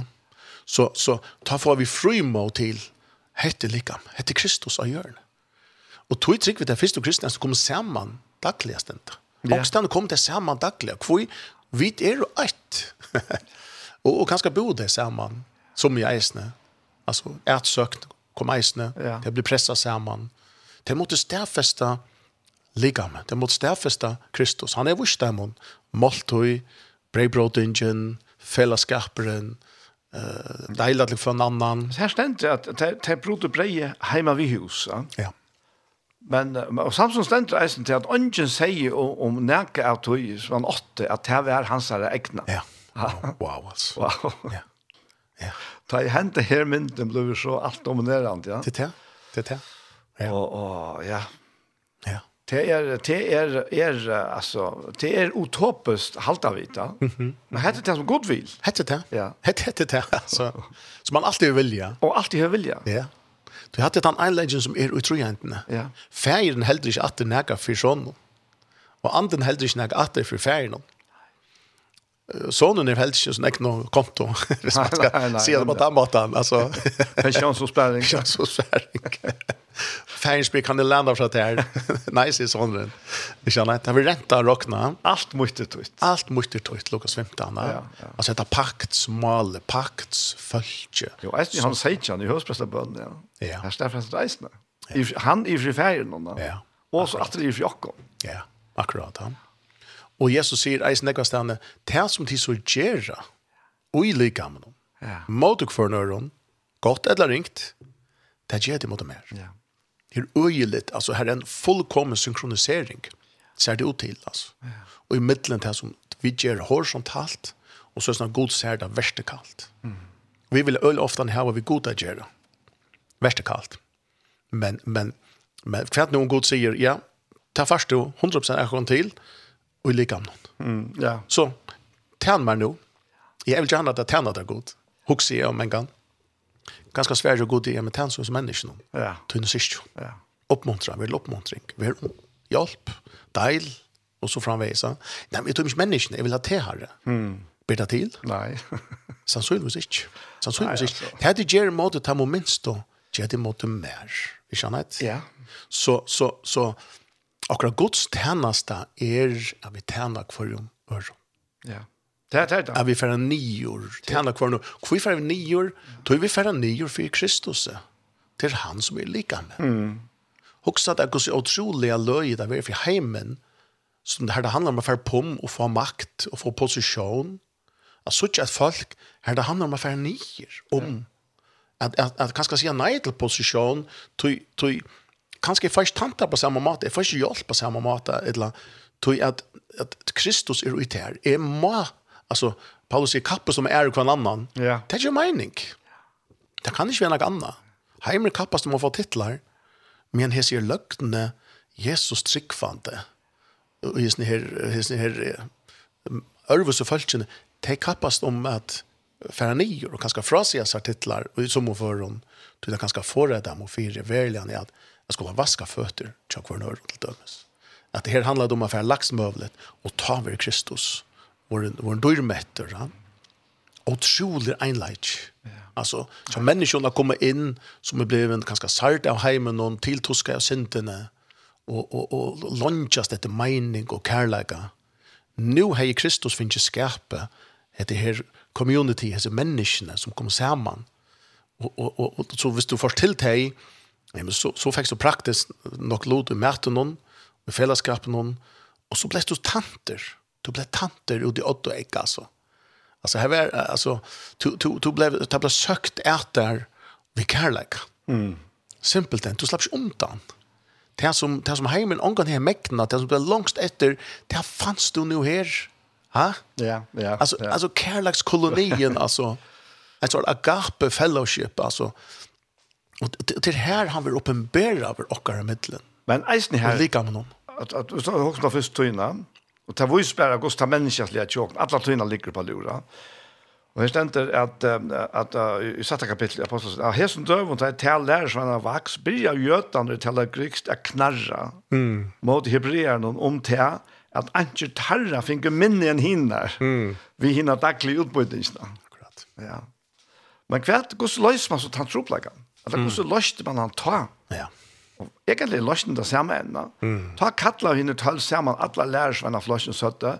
Så, så ta får vi frymå til hette likam, hette Kristus av hjørne. Og tog trygg vi til første kristne som kommer sammen daglig stendt. Yeah. Og stendt kommer til sammen daglig. Hvor vi er jo ett. og, og kanskje bo det sammen som i eisene. Altså, et søkt kom eisene. Yeah. Det blir presset sammen. Det måtte stedfeste likam. Det måtte stedfeste Kristus. Han er vurs dem. Måltøy, brevbrådingen, fällskapren eh uh, for en annan. Så här at det er brot og breie heima vi hus. Ja. ja. Men og Samson stendte eisen til at ungen sier om, om nærke av tøy som han åtte, at det er hans her egna. Ja, wow, altså. Wow. Ja. ja. Da jeg hentet her mynden ble så alt dominerende, ja. Det er det, det er det. Ja. Og, og ja, Det er, det är er, alltså det är utopiskt halta vita. Men hette det som god vil. Hette det? Ja. Hette, hette det alltså som man alltid vill ja. Och alltid hör vilja. ja. Du hade den en legend som er utrojentene. Ja. Færen heldur ikke at det näka for sånn. Och anden heldur ikke näka at det for færen sonen är väl inte sån ekno konto. Se det på den måten. Alltså. Pensionsavspärring. Pensionsavspärring. Färgspel kan det landa för att det är nice i sonen. Vi känner att det vill ränta och rockna. Allt mycket tydligt. Allt mycket tydligt. Lukas 15. Ja, ja. Alltså det är pakts, mal, pakts, följtje. Jo, jag han sier inte han i höstprästabönden. Ja. ja. Her står främst reisna. Han är i nå. Ja. Og så at det er i fjockon. Ja, akkurat han. Ja. Og Jesus sier eisen nekva stane, det som de så gjerra, ui lika med dem, ja. måte for nøyron, godt eller ringt, det gjer de måte mer. Ja. Det er uiligt, altså her er en fullkommen synkronisering, ser det ut til, altså. Ja. Og i middelen det som vi gjer horisontalt, og så er sånn god ser det vertikalt. Mm. Vi vil øl ofte ha hva vi god er gjerra, vertikalt. Men, men, men, for noen god sier, ja, ta først jo 100% er til, i lika om någon. Mm, ja. Så, tän mig nu. Jag vill gärna att tänna det god. Huxa jag om en gång. Ganska svär och god i med tänna som människa. nu. Ja. Tunna sist. ju. Ja. Uppmuntra, vill uppmuntring. Vill hjälp, deil och så framväs. Nej, men jag tror inte människan, jag vill ha det här. Mm. Blir det till? Nej. Sannsynligvis inte. Sannsynligvis inte. Det här är det måttet, det här momentet, det här måttet mer. Ikke annet? Ja. Så, så, så, akkurat Guds tjeneste er at vi tjener hver om øre. Ja. Det er det. da. At vi færre nior, tjener hver om. Hvor færre nior? tror vi færre nior for Kristus. Det er han som er likende. Mm. Også at det er så utrolig løy det er for heimen, som det her det handler om å få pom og få makt og få posisjon. Jeg så ikke at folk, her det handler om å få nier, om at, at, at, at kanskje si nei til posisjon, tog, tog, kanskje jeg får ikke tanta på samme måte, jeg får ikke hjelp på samme måte, eller annet, tog at, at Kristus er ute her. Jeg må, altså, Paulus sier kappe som er hver annan. Ja. Det er ikke mening. Det kan ikke være noe annet. Heimer kappe som må få titlar, men jeg sier løgnene Jesus tryggfande. Og jeg sier her, jeg sier her, Ørvus og Følgjene, de kappast om at færa nyer og kanskje frasige seg titlar, og som hun fører du det kanskje forrede dem og fire verligen i at Jag ska vaska føtter fötter hver kvarnör til dømes. Att det her handler om att få laxmövlet och ta över Kristus. Vår, vår dyrmetter, Ja? Otrolig enlejt. Ja. Alltså, så människorna kommer in som är blivit ganska sart av heimen och tilltuska av synderna och, och, och, och lunchas mening och kärleka. Nu har Kristus finnes skapet det här community, det här människorna som kommer samman. Och, och, och, och så hvis du får till dig Ja, men så, så fikk du praktisk nok lod i mæten noen, med fellesskapen noen, og så ble du tanter. Du ble tanter ut i åtte og ägg altså. Alltså här var alltså to to to blev det blev sökt ät där vi kärlek. Mm. Simpelt det. Du slapp undan. Det som det som hemmen angår här mäkna, det som blev långst efter, det fanns du nu här. Ha? Ja, ja. Alltså ja. alltså kärlekskolonien alltså. Ett sort agape fellowship alltså Och till här han vill uppenbara över åkare mittlen. Men eisen här lika med någon. Att att vi står också först tyna och ta vis bara gosta människliga tjock. Alla tyna ligger på lura. Och här ständer att att i satta kapitel aposteln ja her som döv och det tal där som han vax blir jötan det talar grekst att knarra. Mm. Mot hebreern om te att anker tarra finge minne en hinner. Mm. Vi hinner daglig utbildningsna. Akkurat. Ja. Men kvart, hur löser man så tantroplagan? Eller hvordan løste man han ta? Ja. Og egentlig løste det samme enda. Mm. Ta kattla henne til sammen, alle lærersvenner for løsten søtte.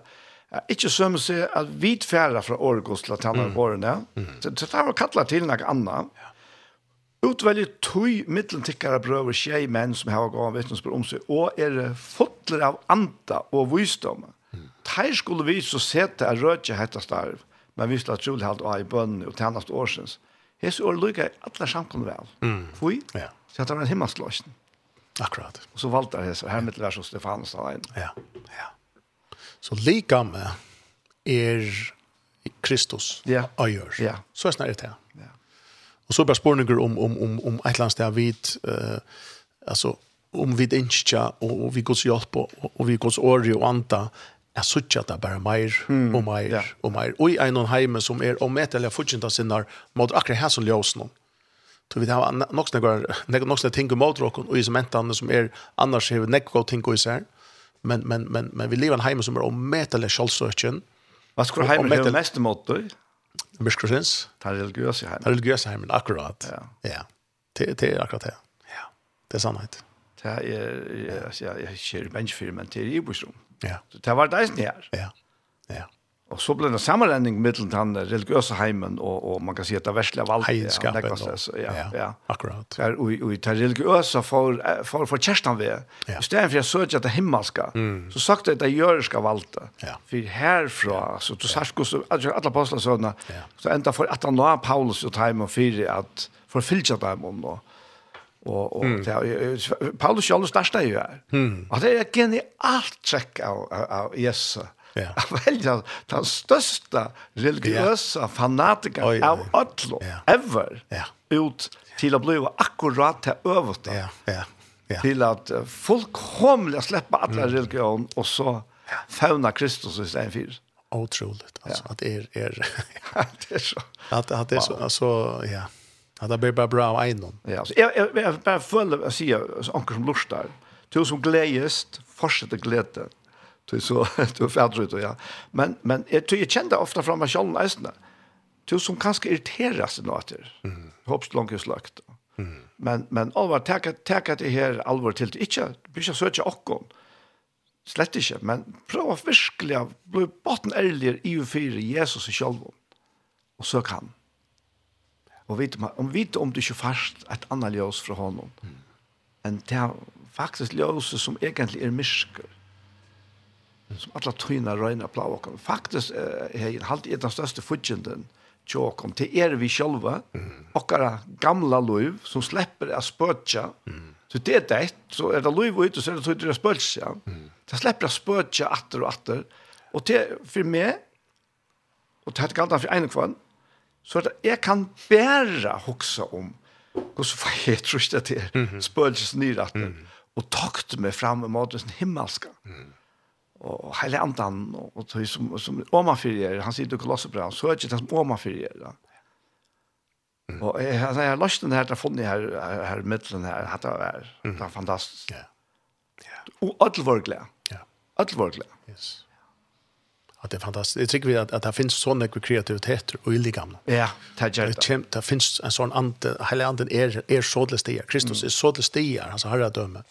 Ja, ikke som å si at vi tverre fra Årgås til at han har årene. Mm. Så det var kattler til noe annet. Ja. Utvelje tøy middeltikkere brøver tjej menn som har gått vittnesbør om seg, og er fotler av anta og visdom. Mm. Teir skulle vi så sete er rødje hette starv, men vi skulle ha trolig hatt av i bønnen og tennast årsens. Jesu år lykke alle samkomne vel. Mm. Fui, ja. så det var en himmelsløsning. Akkurat. Og så valgte jeg Jesu, her mitt vers hos Stefanus da inn. Ja, ja. Så lika med er Kristus ja. og gjør. Ja. Så er snarere det. Ja. Og så bare spørninger om, om, om, om et eller annet sted vidt, uh, altså om vi ikke, og, og vi gods hjelp, og, og vi gods åre og anta, jeg suttet det bare mer mm. og mer ja. og mer. Og i en heime som er om et eller fortsatt sinner mot akkurat her som ljøs noen. Så vi har nok snakke ting om motrocken og i sementene som er annars har vi nekk godt ting i seg. Men, men, men, men vi lever en heime som er om et eller kjølsøkken. Hva skulle heime ha mest mot deg? Myrskrosins. Det er religiøse heimen. Det er religiøse heimen, akkurat. Ja. ja. Det, det er akkurat det. Ja. Det er sannhet. Det er, jeg, jeg, jeg, jeg, jeg, jeg, jeg, jeg, jeg, jeg, jeg, Ja. Det var det eisen her. Ja, ja. Og så ble det sammenlending mellom den religiøse heimen og, og man kan si at det verslige valget. Heidenskapen. Ja, ja, ja, ja, akkurat. Der, og, og det religiøse for, for, for kjæresten ved. Ja. I stedet for jeg søker det himmelska, mm. så sagt jeg det jøreska valget. Ja. For herfra, så du sagt hvordan alle apostelsønene, ja. så enda for at han la Paulus og heimen fire at for å fylle dem om noe. Och och mm. det Paulus själv startar ju här. Mm. Och det är gen i allt check av av Jesus. Ja. Väl den största religiösa ja. fanatiker av alla ever. Ja. Ut till att bli akkurat det översta. Ja, ja. Ja. Till att fullkomligt släppa alla mm. religion och så fauna Kristus i stället för otroligt alltså ja. att er er det är så att att det är så alltså ja Att det blir bara bra av en. Ja, så jag, jag, jag, bara följer att säga anker som lustar. Du som glädjest, fortsätter glädje. Du så du är ut och ja. Men, men jag, jag kände ofta från mig själv nästan. Du som kanske irriteras i något. Mm. Hoppas långt är slakt. Mm. Men, men allvar, tacka, tacka det här allvar till. Inte, blir jag söka åkon. Slett inte, men pröva verkligen bli botten ärligare i och för Jesus i själv. Och sök han og vite man om vite om du ikke fast et annet ljøs fra honom. Mm. En det faktisk ljus som egentlig er mysker. Som alla tyna rena blå kan faktiskt är halt är den största til tjokom Det er vi själva mm. och gamla liv som släpper å spötja. Mm. Så det er det, så är det liv og så er det så det spötja. Mm. Det släpper å spötja åter och åter. Och det för mig och det er galt for en kvann Så jeg kan bare huske om hvordan var jeg trus det til spøkelses nyretten. Og takt meg fram med måten himmelska. Og hele andan, og tog som, som åmafyrjer, han sier du kolossebra, så er det ikke den som åmafyrjer. Ja. Mm. Og jeg, jeg, jeg har løst den her, jeg har funnet her, her, her middelen her, det var, det var fantastisk. Ja. Yeah. Yeah. Og alle var glede. Ja. Alle var glede. Yes att det är fantastiskt. Jag tycker vi att, att det finns sån mycket kreativitet och i gamla. Ja, det är det. Det, det finns en sån ande, hela anden är, är sådlig stigar. Kristus mm. är sådlig stigar, alltså herre döme.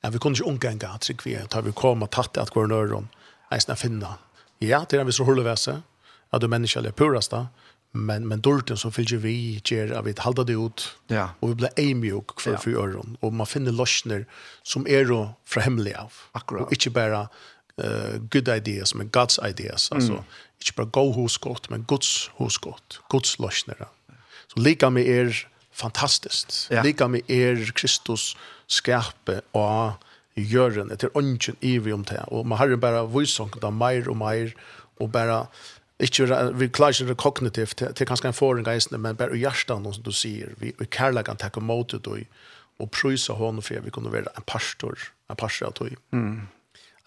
Ja, vi kunde inte omgänga att tycker vi att vi kom och tatt att gå en öron, ens finna. Ja, det är en viss rullväse, Ja, du människa är purasta, men men dulten så fyller vi ger av vi halda det ut. Ja. Och vi blir ämjuk för ja. för öron och man finner lösningar som är då från hemliga av. Akkurat. Och inte bara uh, good ideas, men God's ideas. Alltså, mm. ikke bare go hos godt, men Guds hos godt. Guds løsner. Så lika med er fantastiskt. Ja. Lika med er Kristus skape och jörren etter ånden i om det. Og man har bare vysånk da mer og mer, og bare, ikke, vi klarer ikke det kognitivt, det er kanskje en forring geisende, men bare i hjertet, noe som du sier, vi, vi kærlegger takk mot det, og, og prøyser hånden for vi kunne være en pastor, en pastor av tog. Mm.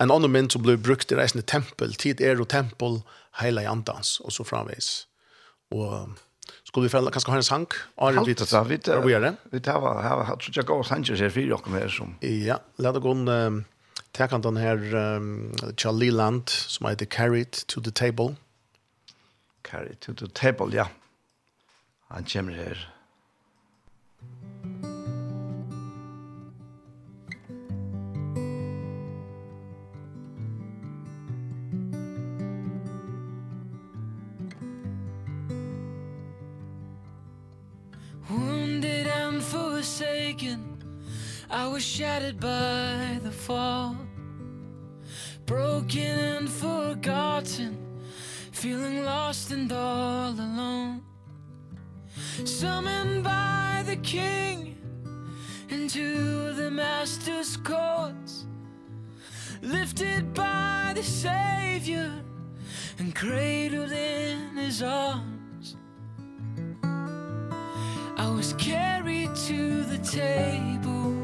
En annen mynd som ble brukt i reisende tempel, tid er og tempel, heila i andans, og så framvis. Og skulle vi fælla, kanskje ha en sang? Are det tar vi tar vi tar vi tar vi tar vi tar vi tar vi tar vi tar som. Ja, la det gå en tekantan her, Charlie Land, som heter Carried to the Table. Carried to the Table, ja. Han kommer her. I was shattered by the fall. Broken and forgotten. Feeling lost and all alone. Summoned by the king Into the master's courts. Lifted by the savior And cradled in his arms. I was carried to the table.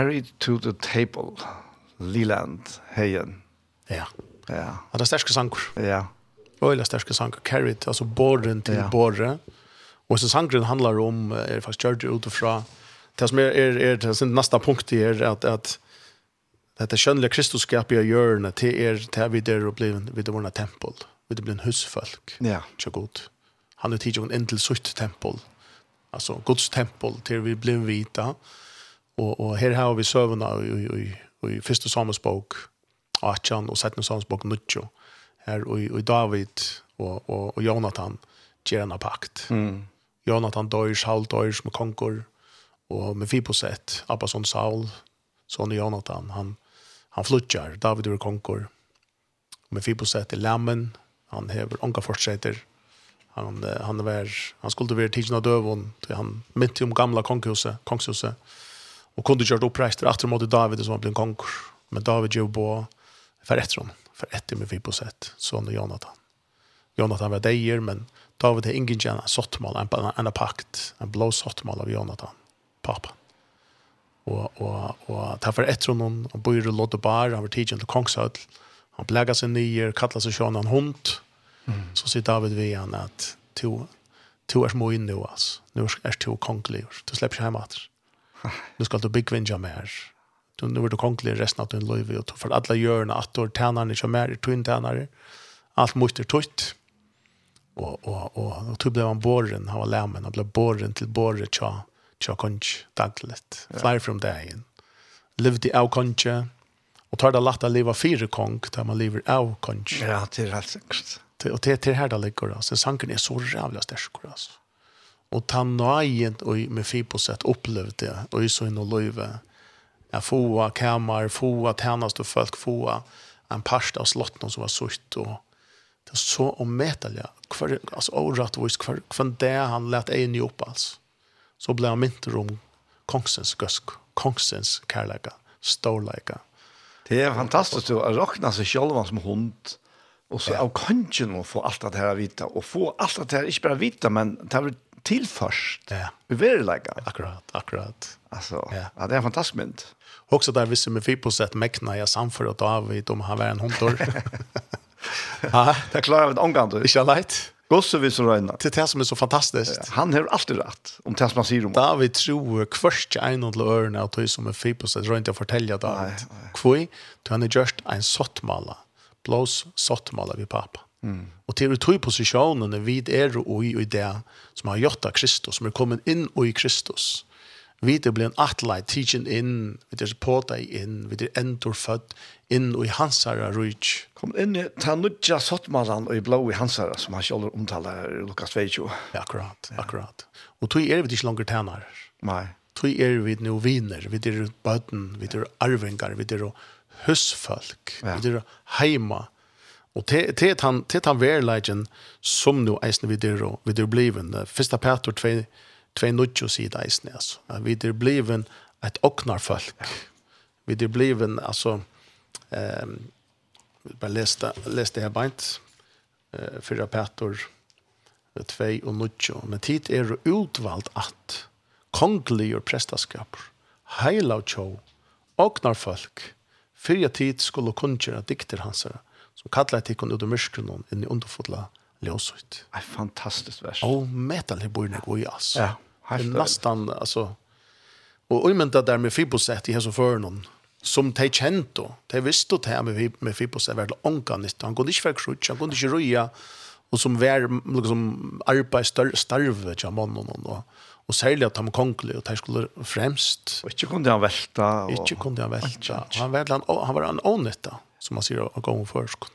carried to the table, Leland, heien. Ja. Ja. Ja, det er sterske sanger. Ja. Øyla sterske sanger, carried, altså båren til ja. båre. Og så sangren handlar om, er faktisk kjørt utifra, det som er, er, er, det sin neste punkt er at, at dette kjønnelige Kristusskapet i hjørnet, til er til vi der og blir, vi der våre tempel, vi der blir en husfolk. Ja. Så godt. Han er tidligere inn til sutt tempel, altså Guds tempel, til vi blir vita. Ja Og, og her har vi søvende i, i, i, i første samensbok, Achan, og settende samensbok Nuttjo. Her og, og David og, og, og Jonathan gjør en pakt. Mm. Jonathan dør, Saul dør som konger, og med Fiboset, Abbason Saul, sånn Jonathan, han, han flytter, David er konger. Med Fiboset er lammen, han hever unga fortsetter, han, han, var, han skulle være tidsen av till han mynte om gamla kongshuset, kongshuset, och kunde gjort upp präster efter mot David som blev en kung. Men David gjorde på för ett rum, för ett med vi på sätt son och Jonathan. Jonathan var dejer men David har ingen gärna sottmål en en, en pakt, en blå sottmål av Jonathan. Pappa. Og, og, og ta for etter rum han bor i Lodobar, han var tidigare til kungshöll. Han plägar seg nyer, kallar sig en hund. Mm. Så sier David vid han at to, to er små inn nå, altså. Nå er to kongelig, du slipper ikke hjemme etter. Nu skal du byggvinja mer. Du nu er du kongelig resten av din liv, og for alle hjørne at du er tænerne ikke mer, du tænere, alt mot er tøyt. Og, og, og, og du ble han båren, han var lemmen, han ble båren til båre tja, tja konj daglig. Flere fra dagen. Livde av konje, og tar det lagt å leve fire kong, der man lever av konj. Ja, det er helt sikkert. Og det er her det ligger, altså. Sanken er så rævlig sterk, altså og ta nøyen og med fiboset opplevde det, og så inn og løyve. Jeg få kamer, få tjenest og folk, få en parst av slotten som var sutt, og det er så omedelig, hver, altså overrattvis, hver, hver det han lät en jobb, altså. Så ble han mynter om kongsens gøsk, kongsens kærleika, storleka Det er fantastisk å råkne seg selv som hund, og så av kongen å få alt det her å vite, og få alt det her, ikke bare vite, men det er till först. Ja. Vi vill lägga. Akkurat, akkurat. Alltså, ja. ja det är fantastiskt mynd. Också där visste med Fippo sett mäkna jag samför och David om han var en hundor. ja, det klarar vi ett omgång. Inte lätt. Gosse vi som röjna. Det är det som är så fantastiskt. Ja, han har alltid rätt om det som man säger om. David tror först en och öronen att det som är Fippo sett röjna inte att fortälja David. Kvoi, då han är gjort en sottmala. Blås sottmala vid pappa. Mm. Og til vi tog posisjonene vi er og i, og i det som har gjort av Kristus, som er kommet inn og i Kristus. Vi er blitt atleit, tidsen inn, vi er på deg inn, vi er endor født inn og i hans herre rujt. Kom inn i Tanudja Sottmalan og i blå i hans herre, som han selv omtaler Lukas 22. Ja, akkurat, ja. akkurat. Og tog er vi ikke langer tænare. Nei. Tog er vi nu viner, vi er bøten, vi er arvingar, vi er husfolk, ja. vi er heima, Og til, til han, til han han verleggen som nu eisne vi der, vi der bliven, Fyrsta Peter 2, 2 nutjo sida eisne. altså. Vi der bliven et oknar folk. Vi der bliven, altså, ehm bare leste, leste her beint, eh, fyrir Peter 2 og nutjo, men tid er utvalgt at kongelige prestaskaper, oknar folk, fyrir tid skulle kunngjøre dikter hans her, som kallar tikkun ut av myskren inn i underfodla ljøsut. Det fantastisk vers. Og metal i borne går ass. Ja, helt det. nastan, altså, og umynda der med Fibosett i hese for noen, som de kjente, de visste det her med, med Fibosett, var det ånganist, han kunne ikke være krutsk, han kunne ikke røya, og som var liksom, arbeid starve til mannen, og, og særlig at han var kongelig, og de skulle fremst. Og ikke kunne han velta. Og... Ikke kunne han velta. Han var, han, han var en ånytta som man sier av gången først.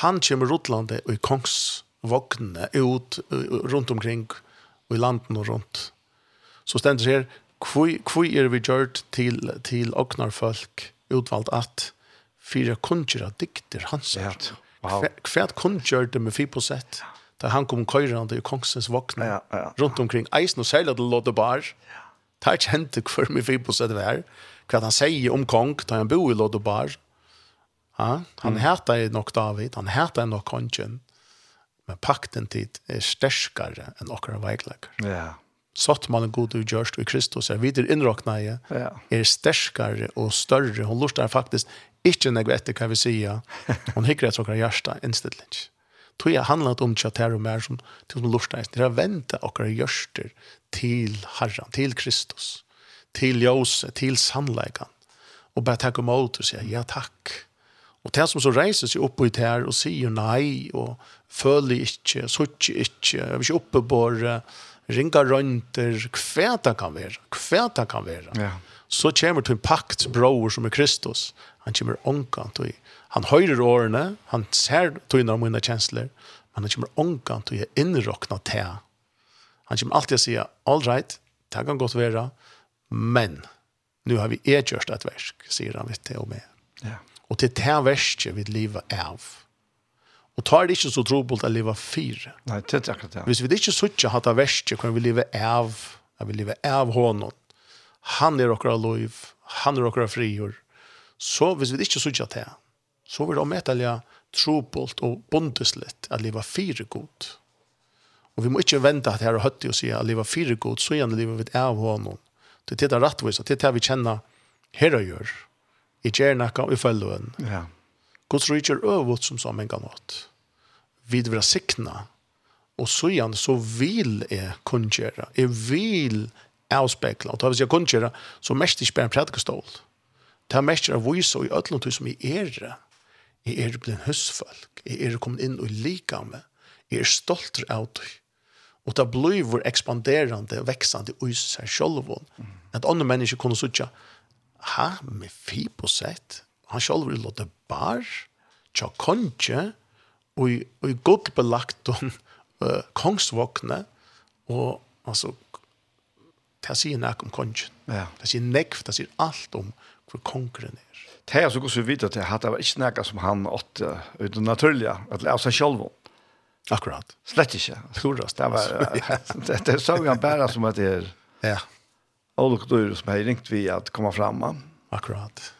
Han kommer rotlande og i kongsvognene ut rundt omkring og i landen og rundt. Så stender her, hvor er vi gjort til, til åknarfolk utvalgt at fyra kunngjøra dikter hans. Ja, wow. Hva kunngjør det med fiposett? Da han kom køyrande i kongsens våkne ja, ja, ja. rundt omkring eisen og seilet til Loddebar. Det er ikke hentet hver med fiposett vær. Hva han sier om kong da han bor i Loddebar Ja, han mm. heter ju nog David, han heter nok konchen. Men pakten tid är stärkare än åkra vägläkare. Ja. Sått man en god och görst Kristus är vidare inrockna i. Ja. Är stärkare och större. Hon lustar faktiskt inte när vi äter kan vi säga. Hon hickar ett åkra hjärsta inställning. Tog jag handlat om tjater och mer som till som lustar. Det är att vänta åkra görster till Herren, till Kristus. Till Jose, till sannläggan. Och bara tacka om åter och säga ja tack. Og det som så reiser seg opp ut her og sier nei, og føler ikke, sutter ikke, jeg vil ikke oppebåre, ringa rønter, hva det kan være, hva det kan være. Ja. Så kommer til en pakt bror som er Kristus. Han kommer ångkant og Han høyrer årene, han ser tøyner om mine kjensler, men han kommer ångkant og å innrokna til. Han kommer alltid å si, all right, det kan godt være, men nu har vi edgjørst et versk, sier han vitt til og med. Ja. Og til det her verste vi lever av. Og tar det ikke så trobult å leve fire. Nei, det er akkurat det. Hvis vi ikke suttje hatt av verste, kan vi leve av, at vi lever av hånden. Han er okra lov, han er okra frigjør. Så hvis vi ikke sørger hatt det, så vil det ometalja trobult og bondeslitt at lever fire godt. Og vi må ikke vente at her og høtte og si at livet fire god, så gjerne livet vi av hånden. Det er det rettvis, det er det vi kjenner her og gjør i kjernakka og i felluen. Ja. Guds rike er øvått som sammen kan åt. Vi vil være sikna, og så igjen så vil jeg kunngjøre, jeg vil avspekla, og da vil jeg kunngjøre, så mest ikke bare en predikestål. Det er mest å vise i ødlom til som jeg er det. Jeg er blitt høstfolk, jeg er kommet inn og lika meg, jeg er stolt av det. Og det blir vår ekspanderende, veksende i seg selv. At andre mennesker kunne sitte, ha, med sett han sjálv vil låta bar, tja konje, og i gott belagt om uh, kongsvåkne, og altså, det sier nek om konjen. Ja. Det sier nek det sier alt om hvor kongren er. Det er så godt så vidt at det var vært ikke nek som han åtte, uten naturlige, at det er seg sjálv. Akkurat. Slett ikke. Det var, det, det såg han bare som at det er... Ja olika Dyr som har ringt vi att komma fram. Akkurat.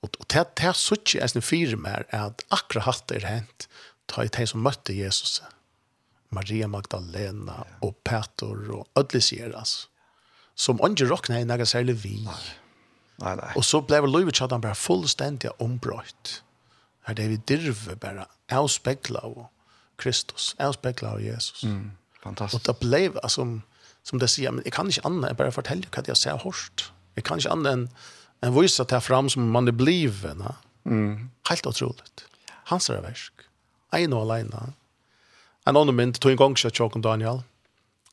Och och det det så tjej är en firma är att akkurat hatt det hänt. Ta i som mötte Jesus. Maria Magdalena och Petor och Odysseus. Som onge rockna i några särle vi. Nej nej. Och så blev Louis Chatham bara fullständigt ombrott. Här det vi dirve bara avspegla av Kristus, avspegla av Jesus. Mm. Fantastiskt. Och det blev alltså som det sier, men jeg kan ikke annet enn bare fortelle hva jeg ser hårst. Jeg kan ikke annet enn, en vise til fram som man er blivet. Mm. Helt utrolig. Hans er versk. Ein og alene. En annen mynd, tog en gang ikke tjåk Daniel.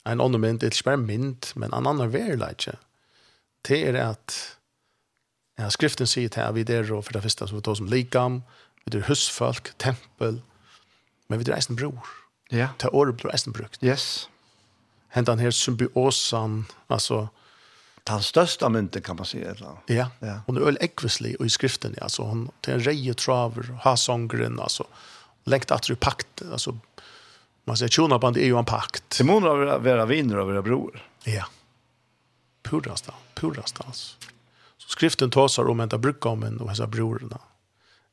En annen mynd, det er ikke bare mynd, men en annen verleidje. Det er at ja, skriften sier til at vi der, og for det første som vi tar som likam, vi er husfolk, tempel, men vi er eisen bror. Ja. Yeah. Til året blir eisen brukt. Yes hentan här symbiosan alltså den största mynten kan man säga eller? Ja. ja. Hon är öl ekvislig och i skriften alltså hon till en reje traver har sångren alltså längt att du pakt alltså man säger tjona band är ju en pakt. Simon har våra vinner och våra bror. Ja. Purrasta, purrasta alltså. Så skriften sig om ända brukar om en och hans brorna.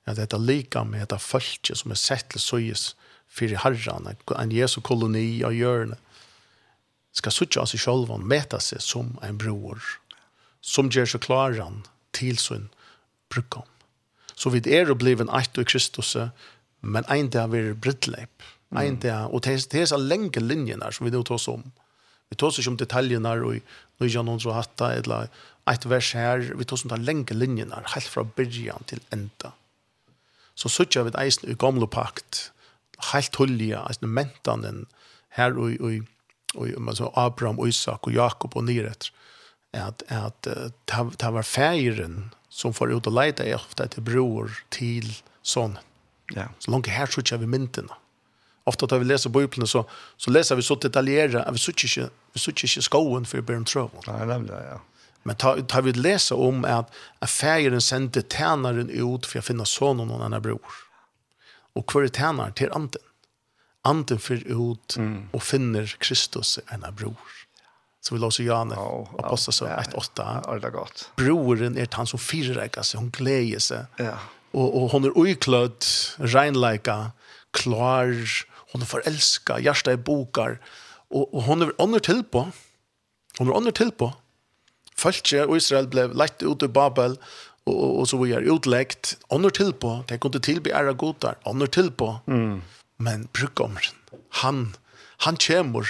Ja, det lika med detta fölke som är sett till såjes för herran, en Jesu koloni av hjörnet skal suttja av seg selv meta seg som en bror, som gjør seg klaran til sin brukkom. Så vi er og bliven eit og Kristus, men ein dag vi er brittleip. Ein dag, og det er så lenge linjerna som vi nå tar om. Vi tar oss ikke om detaljerna og nå gjør noen så hatt eller eit vers her, vi tar oss om den lenge helt fra byrjan til enda. Så suttja vi eisen i gamle pakt, helt hullige, eisen mentanen, her og i och så Abraham Isak och Jakob och Niret att att ta ta var färgen som får ut och leta efter till bror till son. Ja. Så långt här så vi mynten. Ofta tar vi läser bibeln så så läser vi så detaljerat, vi söker vi söker inte för Bern Trouble. Nej, nämligen ja. Men tar tar vi läsa om att affären sände tjänaren ut för att finna sonen och en bror. Och kvar tjänaren till anten anden för ut mm. och finner Kristus en bror. Så vi låser Janne, oh, apostelsen oh, 1-8. Ja, det er gott. Broren är han som fyrräkar seg, hon gleder sig. Ja. Och, og hon är oiklöd, regnleika, klar, hon er förälskad, hjärsta er bokar. Og, og hon är ånder till på. Hon är ånder till på. Följtje og Israel blev lagt ut ur Babel och, og, og så vidare, utläggt. Ånder till på, det kunde tilby ära godar. Ånder till på. Mm men brukkommeren, han, han kommer,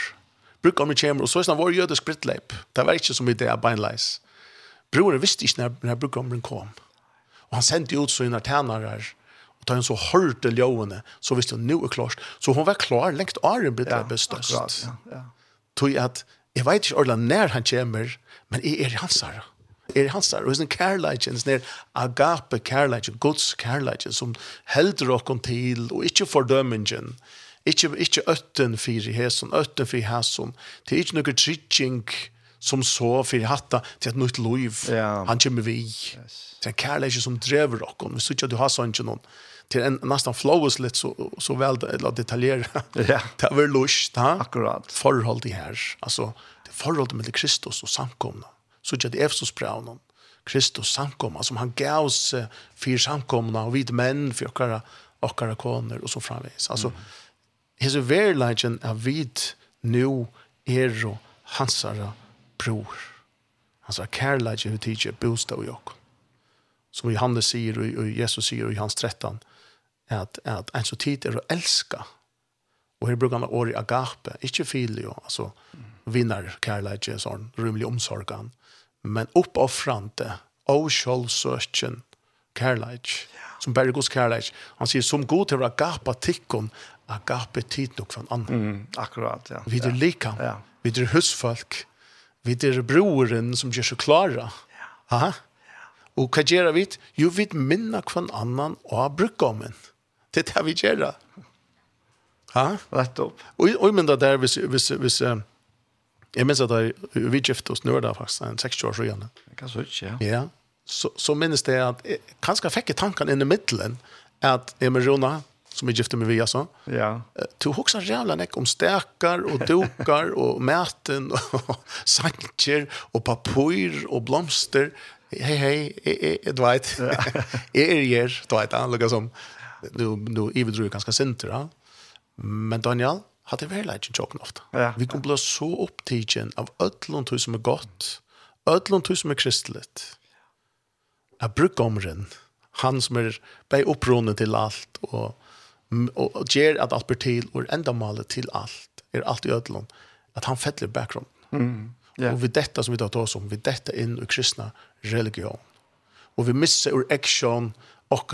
brukkommeren kommer, og så er det vår jødisk brittleip. Det var ikke som idé av beinleis. Broren visste ikke når, når brukkommeren kom. Og han sendte ut så innar og da hun så hørte ljøvene, så visste hun, nå er klart. Så hun var klar lengt åren blitt ja, bestøst. Ja, ja. Tog at, jeg vet ikke ordentlig når han kommer, men jeg er i hans herre er hansar, og sin kærleikjen, sin er agape kærleikjen, Guds kærleikjen, som helder okken til, og ikke fordømmingen, ikke, ikke øtten fyrir hesson, øtten fyrir hesson, det er ikke noe trygging som så fyrir hatta til et nytt liv, ja. han kommer vi, yes. det er kærleikjen som drever okken, hvis ikke du har sånn ikke noen, til en nästan flowes lite så så väl eller detaljerat. Ja. Det var lust, ha. Akkurat. Förhåll det här. Alltså det forholdet med Kristus och samkomna så ikke det Efsos braunen, Kristus samkomma som han gav oss för samkomna och vid män för okkara okkara koner och så framvis. Alltså mm. his verleggen legend av vid nu ero hansara bror. Hansara kärlek hur tidigt bostad och jag. Som Johannes säger och Jesus säger i hans 13 att att en så tid är att älska. Och här brukar man ord agape, inte filio, alltså vinnar kärlek, sån rymlig omsorgan men uppoffrande, avkjølsøkken, kærleik, ja. som bare Guds kærleik. Han sier, som god til å agape tikkum, agape tid nok for en annen. Mm, akkurat, ja. Vi er lika, ja. vi er husfolk, vi er broren som gjør seg klara Ja. Aha. Og hva gjør vi? Jo, vi minner hver annan og bruker om en. Det er det vi gjør. Ja. Rett opp. Og, og men det der, hvis, hvis, hvis, hvis Jeg minns at jeg, vi gift oss nå da faktisk, en 60 år siden. Kan så ikke, ja. Ja, så, så minns det at, jeg, kanskje jeg fikk tanken inn i middelen, at jeg med Rona, som jeg gifte meg via så, ja. du husker jævla nek om stekar og dukar og mæten og sanker og papur og blomster. Hei, hei, jeg, jeg, du vet, jeg er her, du vet, han lukket som, du, du ivedrøy ganske sinter, ja. Men Daniel, hade väl ikke jobben ofte. Ja. Vi kom bli så opptidgen av ødlån tog som er godt, ødlån tog som er kristeligt. Jeg bruker omren, han som er bäg upprånen til alt, og, og, og gjør at alt blir til, og enda ändamålet til alt, er alt i ødlån, at han fettler bakgrunnen. Mm. Yeah. vi detta som vi tar oss om, vi detta inn i kristna religion. Og vi missar ur action och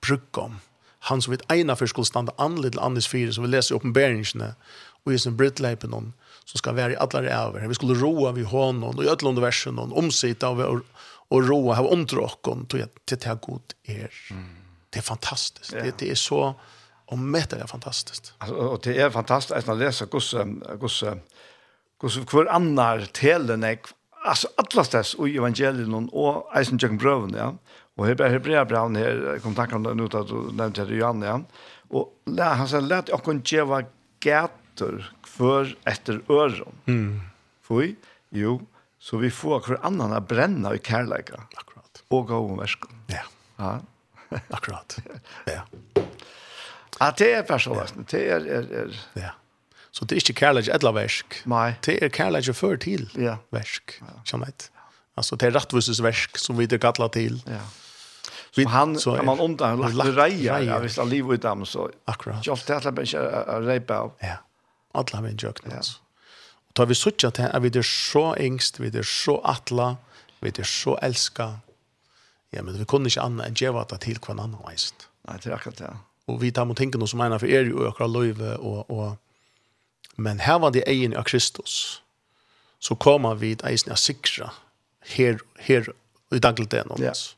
brukom han som vet ena för skulle stanna an till Anders fyra så vi läser uppenbarelserna och i sin brittläpen om som ska vara i alla över. Vi skulle roa vid honom och i alla versen och omsita och, och roa av omdråkon till till det här god er. Det är fantastiskt. Det, det är så och mäter det fantastiskt. Alltså, och det är fantastiskt att läsa gosse gosse gosse kvar annar telen alltså alla stas och evangelion och eisen jöken bröven ja Och Hebrea Hebrea brann här kom tanken nu att du nevnte det Johan igen. Och la, han sen let och kunde ge gator för efter öron. Mm. Fui, jo, så vi får hver annan å bränna i kärleka. Akkurat. Og gå om värsk. Ja. Ja. Akkurat. Ja. Ja, det är personligt. Det er, er, er. Ja. Så det är inte kärlek eller värsk. Nej. Det är kärlek för till ja. värsk. Ja. Som ett. Alltså det är rättvisesvärsk som vi det kallar till. Ja. Så han så är man undan lagt reja ja visst all liv dem så. Akkurat. Jag ställer bara inte av. Ja. Alla en jökna. Ja. Och tar vi sötja till är vi det så ängst vi det så atla vi det så älska. Ja men vi kunde inte annat än geva det till kvar annan veist. Nej det är akkurat det. Och vi tar mot tänken som ena för er ju ökar löve och och men här var det egen av Kristus. Så kommer vi att eisna sikra her her i dagligdagen. Ja. Yes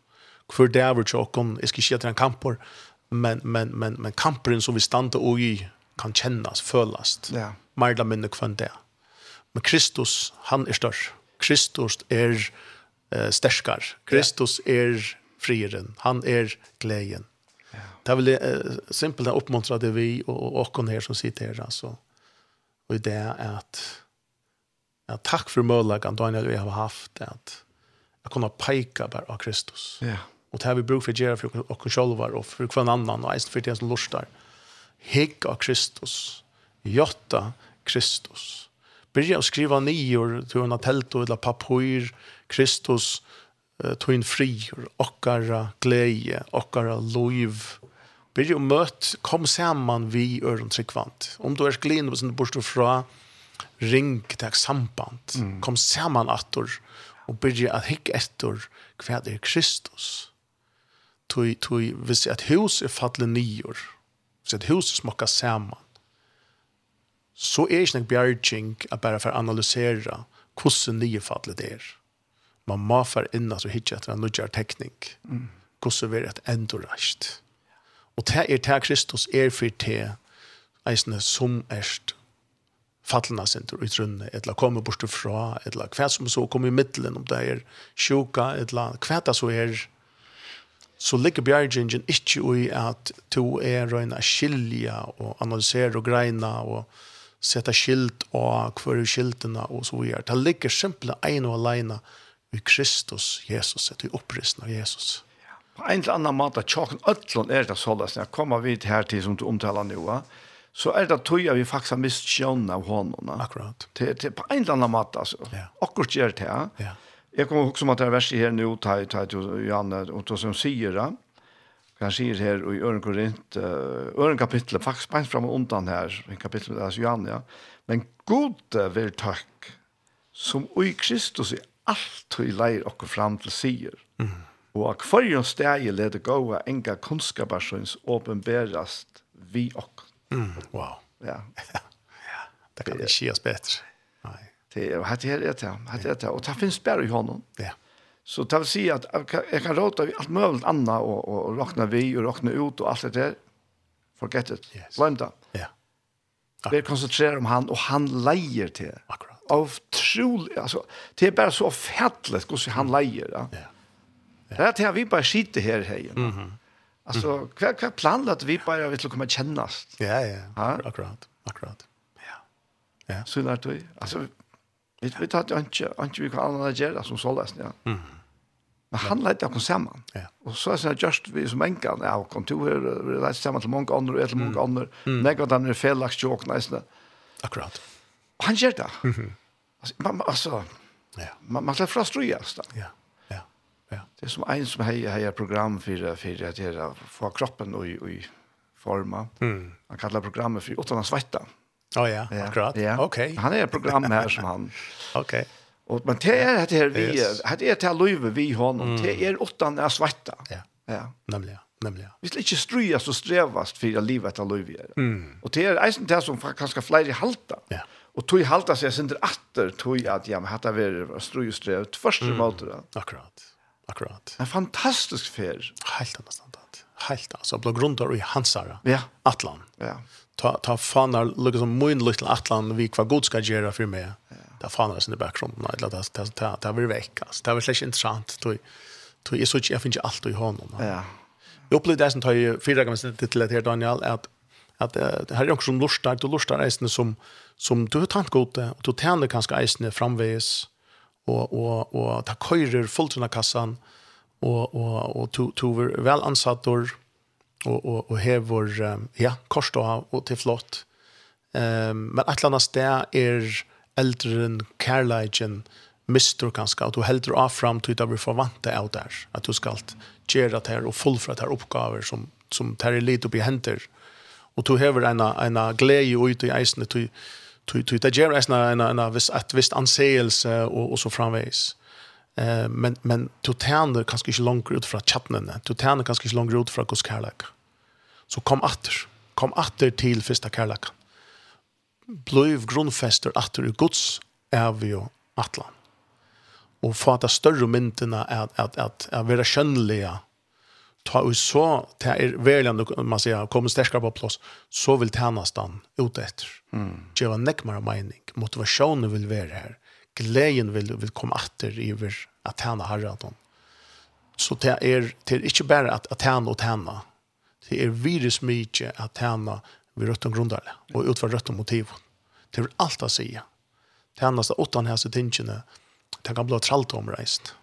Hvor det er vi tjokken, jeg skal ikke en kamper, men, men, men, men kamperen som vi standa og i kan kännas förlast. Ja. Mer eller mindre kvann det. Men Kristus, han er større. Kristus er eh, sterskar. Kristus er frieren. Han er gleden. Ja. Det er vel eh, simpelt å oppmuntra det vi og, og åkken her som sitter her. Altså. Og det er at ja, takk for möjligheten Daniel, vi har haft att at jeg kunne peika bare av Kristus. Ja. Yeah Och det här vi brukar göra för och själva och för hver annan och eisen för det som lustar. Hegg av Kristus. Jotta Kristus. Börja skriva nior till en tält eller papur Kristus tog in frior, okkara glede okkara liv. å møte kom samman vi øren tryggvant. Om du är glin och sen borstår fra ring till samband. Mm. Kom samman attor och börja att hick ettor kvad är Kristus tui tui hvis et hus er fallet nior hvis et hus er smokka saman så er ikke nek bjergjeng at bare for analysera hvordan nye fallet er. Man må for innan så hitje etter en nødjar tekning hvordan vi er et endorasht og det er det Kristus er for det eisne som erst fallna sindur i trunne, etla komme bort fra, etla hva som så kom i middelen, om det er sjuka, etla hva det så er så ligger bjergjengjen ikke i at to er røyna skilja og analysere og greina og sette skilt og hver skiltene og så videre. Det ligger simpelthen en og alene i Kristus, Jesus, etter oppristen av Jesus. Ja. På en eller annen måte, tjokken øtlån er det sånn, jeg kommer vidt her til som du omtaler nå, så er det tøy vi faktisk har mist skjønne av hånden. Akkurat. Til, til, på en eller annen måte, altså. Ja. Akkurat gjør det ja. Ja. Jeg kommer også också at det er verset her nå, tar jag till Janne, og det som sier det. Han sier her i Øren Korint, Øren kapittel, faktisk bara fram og undan her, i kapitlet, alltså Janne, ja. Men god vil takk, som i Kristus i alt vi leir och fram til sier, Mm. Og for hverjon stegi leder gåa enga kunnskaparsøns åpenberast vi okk. Mm, wow. Ja. ja. Det kan ikke gjøres bedre. Nei. Det och hade det där. Hade det og det finnes bare i honom. Ja. Så det vil si att jag kan råta allt möjligt annat och och, og råkne vi og råkne ut och allt det där. Forget it. Yes. Glöm det. Ja. Vi konsentrerer om han och han leier till. Akkurat. Av trolig, alltså det er bara så fettelig hvordan han leier. Ja. ja. Det er til at vi bara skiter här här. Mhm. Mm alltså kvar kvar at vi bare vil komma kännas. Ja ja. ja? Akkurat. Akkurat. Ja. Ja. Så där det, alltså Vi vi tar ikke ikke vi kan annet gjøre som så løsning. Ja. Mm. Men han lette oss sammen. Ja. Og så er det just vi som enka, ja, og kontorer, vi lette sammen til mange andre, og til mange andre. Mm. Nekka den er felaks tjåk, neisne. Akkurat. Og han gjør det. Mm altså, man, altså, ja. man, man slår da. Ja. Ja. ja. Det er som en som heier, heier program for, for at det er å få kroppen og, i forma. Mm. Han kallar programmet for utan å svetta. Mm oh, ja, ja, akkurat. Ja. Okay. Han är program här som han. Okej. Okay. Och men det är det här vi yes. det här löve vi honom. Mm. Det är åttan är svarta. Ja. Ja. Nämligen. Nämligen. Vi ska inte ströja så strävast för att livet av löve. Mm. Och det är eisen det som kanske fler i halta. Ja. Och tog halta sig sin atter tog att ja men hade vi ströj ströv första mm. målet. Akkurat. Akkurat. En fantastisk färd. Helt annat Helt alltså blå grundar i Hansara. Ja. Atlan. Ja ta ta fanar lukka som mun little atlan vi kvar god ska göra för mig. Ta fanar sin bakgrund nej låt att ta ta ta vill väcka. Det var släck intressant då då är så jag finns allt i honom. Ja. Jag upplevde det som tar ju fyra gånger sen till det Daniel att att det här är också som lustar och lustar är som som du har tant gode, och du tänder kanske isne framväs och och och ta körer fullt i kassan och och och to to väl ansatt och och och och här ja kors og och till flott. Ehm men att landa där är äldre än Carligen mistor kanske att du heldur drar fram till att vi förväntar av där att du ska göra det här och fullfölja det här uppgifter som som tar lite upp i händer. Och du hever en en glädje ut i isen till till till det ger en en en visst att visst anseelse och och så framväs. Eh men men totänder kanskje ikke langt ut från chatten. Totänder kanskje ikke langt ut fra Guds kärlek. Så kom atter. Kom atter til første Karlak. Blev grunnfester atter i Guds evige atlan. Och fatta större myntena at at at at være skjønnelige. ta og så ta er väljande man sier kommer sterkere på plass. så vil tjänastan ut etter. Mm. Gjøre var mening Motivasjonen vil være her glädjen vill vill komma åter över att tjäna Herren. Så det är det er inte bara att att tjene og tjene. Det är virus mycket att tjäna vid rötten grundare och utför og motiv. Det är alt att si. Tjene seg åttan här så. Det kan bli tralt omreist.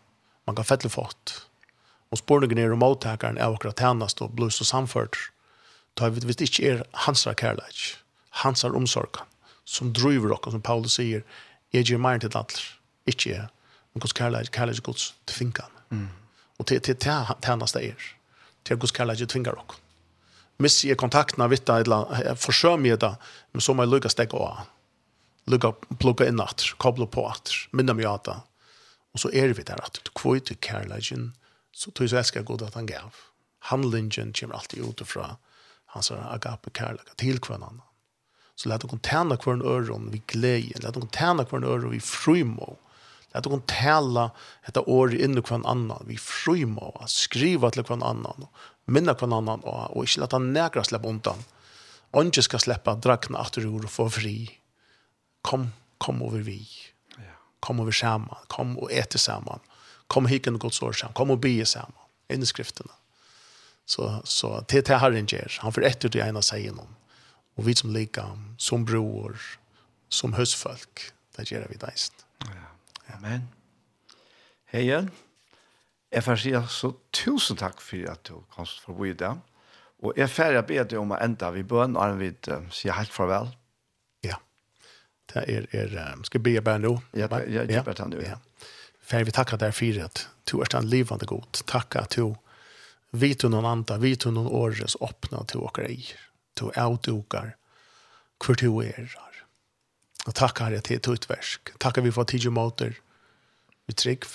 Man kan fettle fått. Och spårningen er om åtagaren er akkurat tjänast och blir så samført. Det har vi visst inte är hans kærlighet, Hans omsorg som driver dere, som Paulus säger, Jeg gir mer til alle, ikke jeg. Men Guds kærlighet, kærlighet er Guds tvinger Mm. Og til til til tjeneste er. Til Guds kærlighet tvinger dere. Hvis jeg kontakten av vitt, eller forsøm jeg det, men så må jeg lukke stegge av. Lukke, plukke inn at, koble på at, minne meg at det. Og så er vi der at du kvøy til kærligheten, så tog jeg så elsker god at han gav. Handlingen kommer alltid ut fra hans agape kærlighet til hverandre Så lät hon tärna kvar en öron vid glädje. Lät hon tärna kvar en öron vid frymo. Lät hon tala detta år in i kvar annan. Vi frymo. Att skriva till kvar annan. Minna kvar annan. Och, och inte låta nägra släppa undan. Och inte ska släppa drakna efter ur och få fri. Kom, kom över vi. Kom över samman. Kom och äta samman. Kom hiken och gott sår samman. Kom och be samman. Innskrifterna. Så, så till det herren han. Han får ett ut i ena säger någon Og vi som likam, som bror, som husfolk, det gjør vi deist. Ja. Amen. Hei igjen. Jeg får si altså tusen takk for at du kom forbi i det. Og jeg færre be deg om å enda vi bøn, og vi uh, sier helt farvel. Ja. Det er, er um, skal jeg be bare nå? Ja, jeg ja, ber deg nå. Ja. Færre vi tackar deg for at du er den livende god. Takk at du vet noen andre, vet noen åres åpne til åker eier du avdukar hvor du er. Og takk herre til et utversk. Takk vi får tidlig måter vi trygg.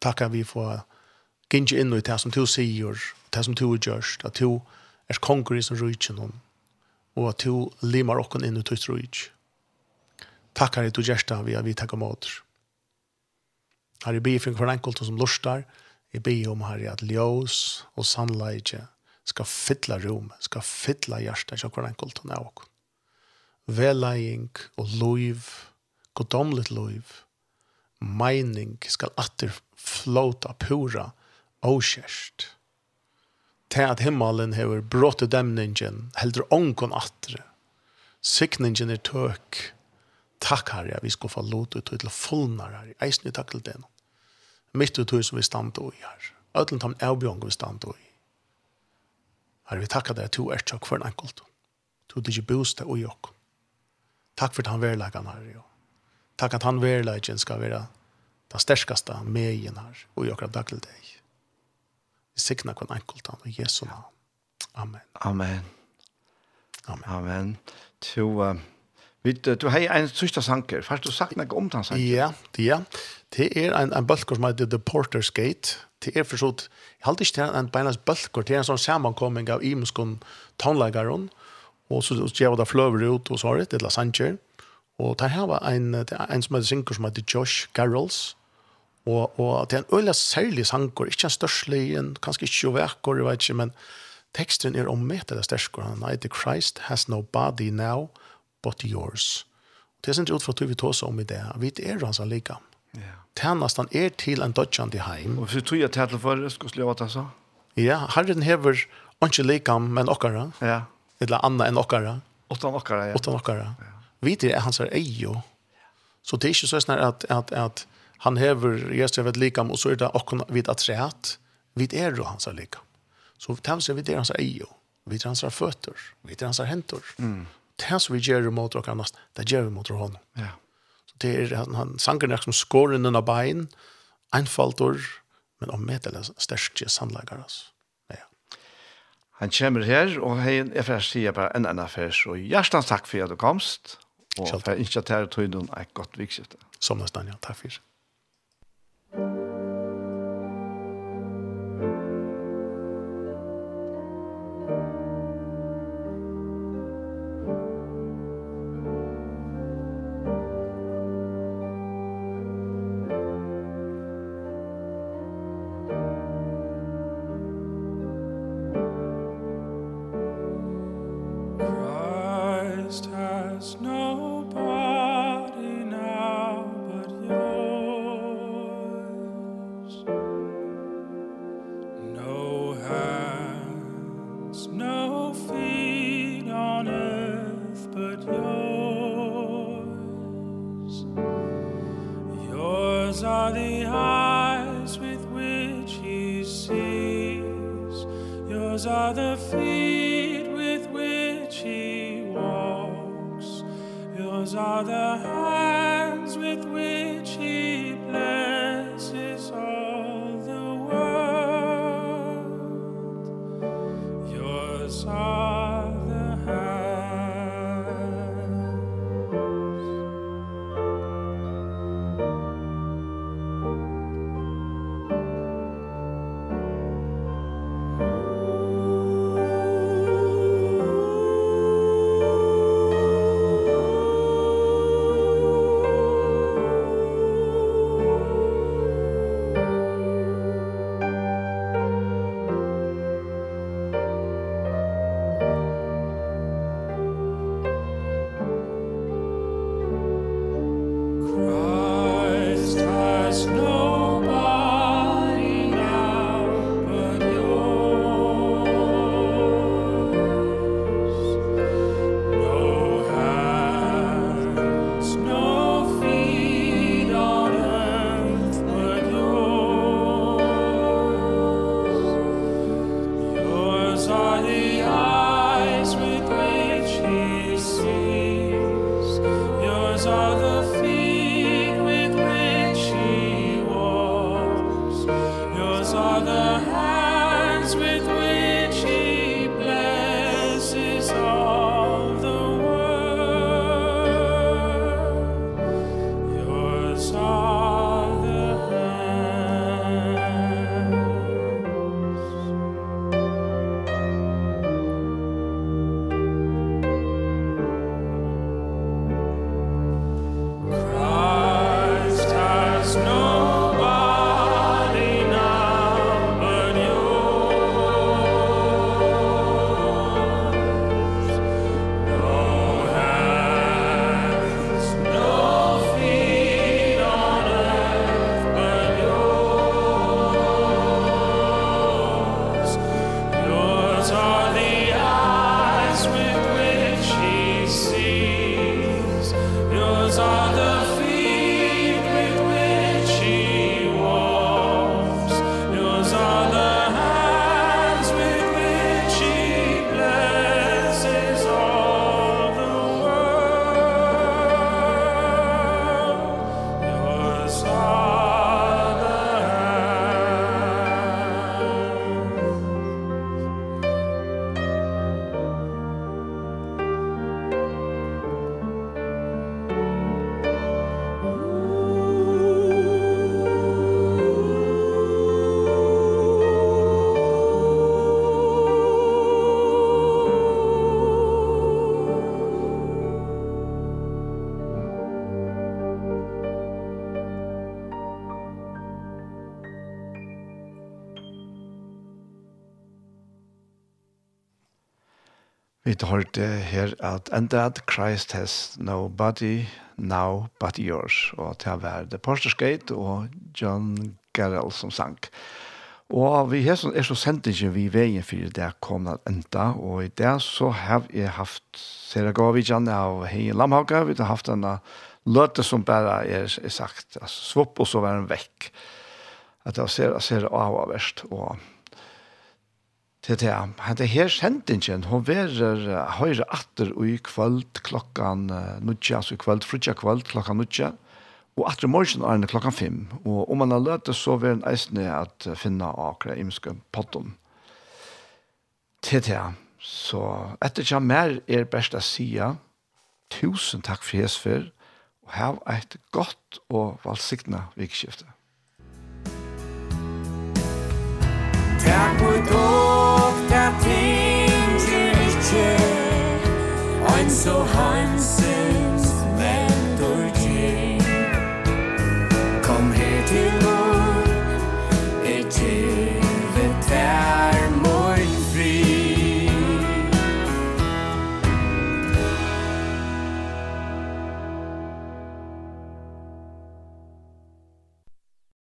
Takk vi får gynge inn i det som du sier, det som du gjørst, at du er konger i sin rydgen om, og at du limar okken inn i ditt rydg. Takk herre til gjersta vi har vi takk måter. Her er bifring for hver enkelt som lustar. Jeg ber om her at ljøs og sannleidje skal fylla rum, skal fylla hjertet, ikke hver enkelt hun er åkken. Velæging og loiv, godomligt loiv, meining skal atter flåta pura åkjørst. Til at himmelen hever brått demningen, heldur ångon atre. Sikningen er tøk. Takk herre, vi skal få lot ut til fullnar herre. Eisen i takk til den. Mitt ut som vi stand og i herre. Øtlen tam avbjong vi stand og i Her vi takkar deg to er tjokk for en enkelt. Du dig ikke bostad og jokk. Takk for at han verleggen her. Takk at han verleggen skal være den sterskaste megen her og jokk av daglig deg. Vi signer hver enkelt han og Jesu navn. Amen. Amen. Amen. Amen. To, uh, vi, du har en sørste sanker. Først du sagt noe om den sanker. Ja, ja. Det er en, en bølger som heter The Porter's Gate. Det er for sånn, jeg halte ikke til en beinas bølger, det er en sånn samankomming av imenskon tonleggaren, og så gjør det fløver ut og svaret, det er Lasanger. Og det her var en, en som heter synker som heter Josh Garrels, og, og det er en øyelig særlig sanker, ikke en størslig, en kanskje ikke jo vekker, jeg vet ikke, men teksten er om meter det største, han heter Christ has no body now but yours. Det er sånn ut fra tog vi tås om i det, vi er hans allikevel. Ja. Tjernastan er til en dodgjande heim. Og hvis du tog at tjernastan for, skulle jeg åta så? Ja, herren hever ikke likam, men okkara. Ja. Eller anna enn okkara. Åttan okkara, ja. Åttan okkara. Ja. Vidt er hans er eio. Så det er ikke sånn at, at, at han hever Jesus vet likam, og så er det okkara vid at treat. vi er jo hans er likam. Så tjernastan so, vidt er hans er eio. Vidt er hans er føtter. Vidt er hans er hentor. Mm. Det som vi gjør mot okkara nast, det gjør vi mot honom. Ja det er, han, han sanger som skår innen av bein, einfaltor, men om med eller største sannlegger, altså. Ja. Han kommer her, og hei, jeg får si sier bare en annen først, og hjertens takk for at du komst, og jeg ønsker til å ta ut noen et godt vikskifte. Som nesten, ja. Takk for det. vid det her at «And that Christ has no body now but yours». Og til å være The Pastor's Gate og John Garrell som sang. Og vi har sånn, er så sendt ikke vi veien for det kom at enda, og i det så har jeg haft Sera Gavidjan av Heien Lamhaga, vi har haft denne løte som bare er, er sagt, altså svopp og så var den vekk. At det ser, ser av og verst, og til det. Han Hette her sendingen, hun verer høyre atter i kvöld klokkan nudja, altså i kvöld, frutja kvöld klokkan nudja, og atter morgen er klokkan fem. Og om man har løtet, så vil en eisne at finna akra imenske potten. Til det. Så etter ikke mer er best å si, tusen takk for hesfer, og ha et godt og valgsiktene vikskiftet. Takk for dårlig ting til ikkje Ein so hansen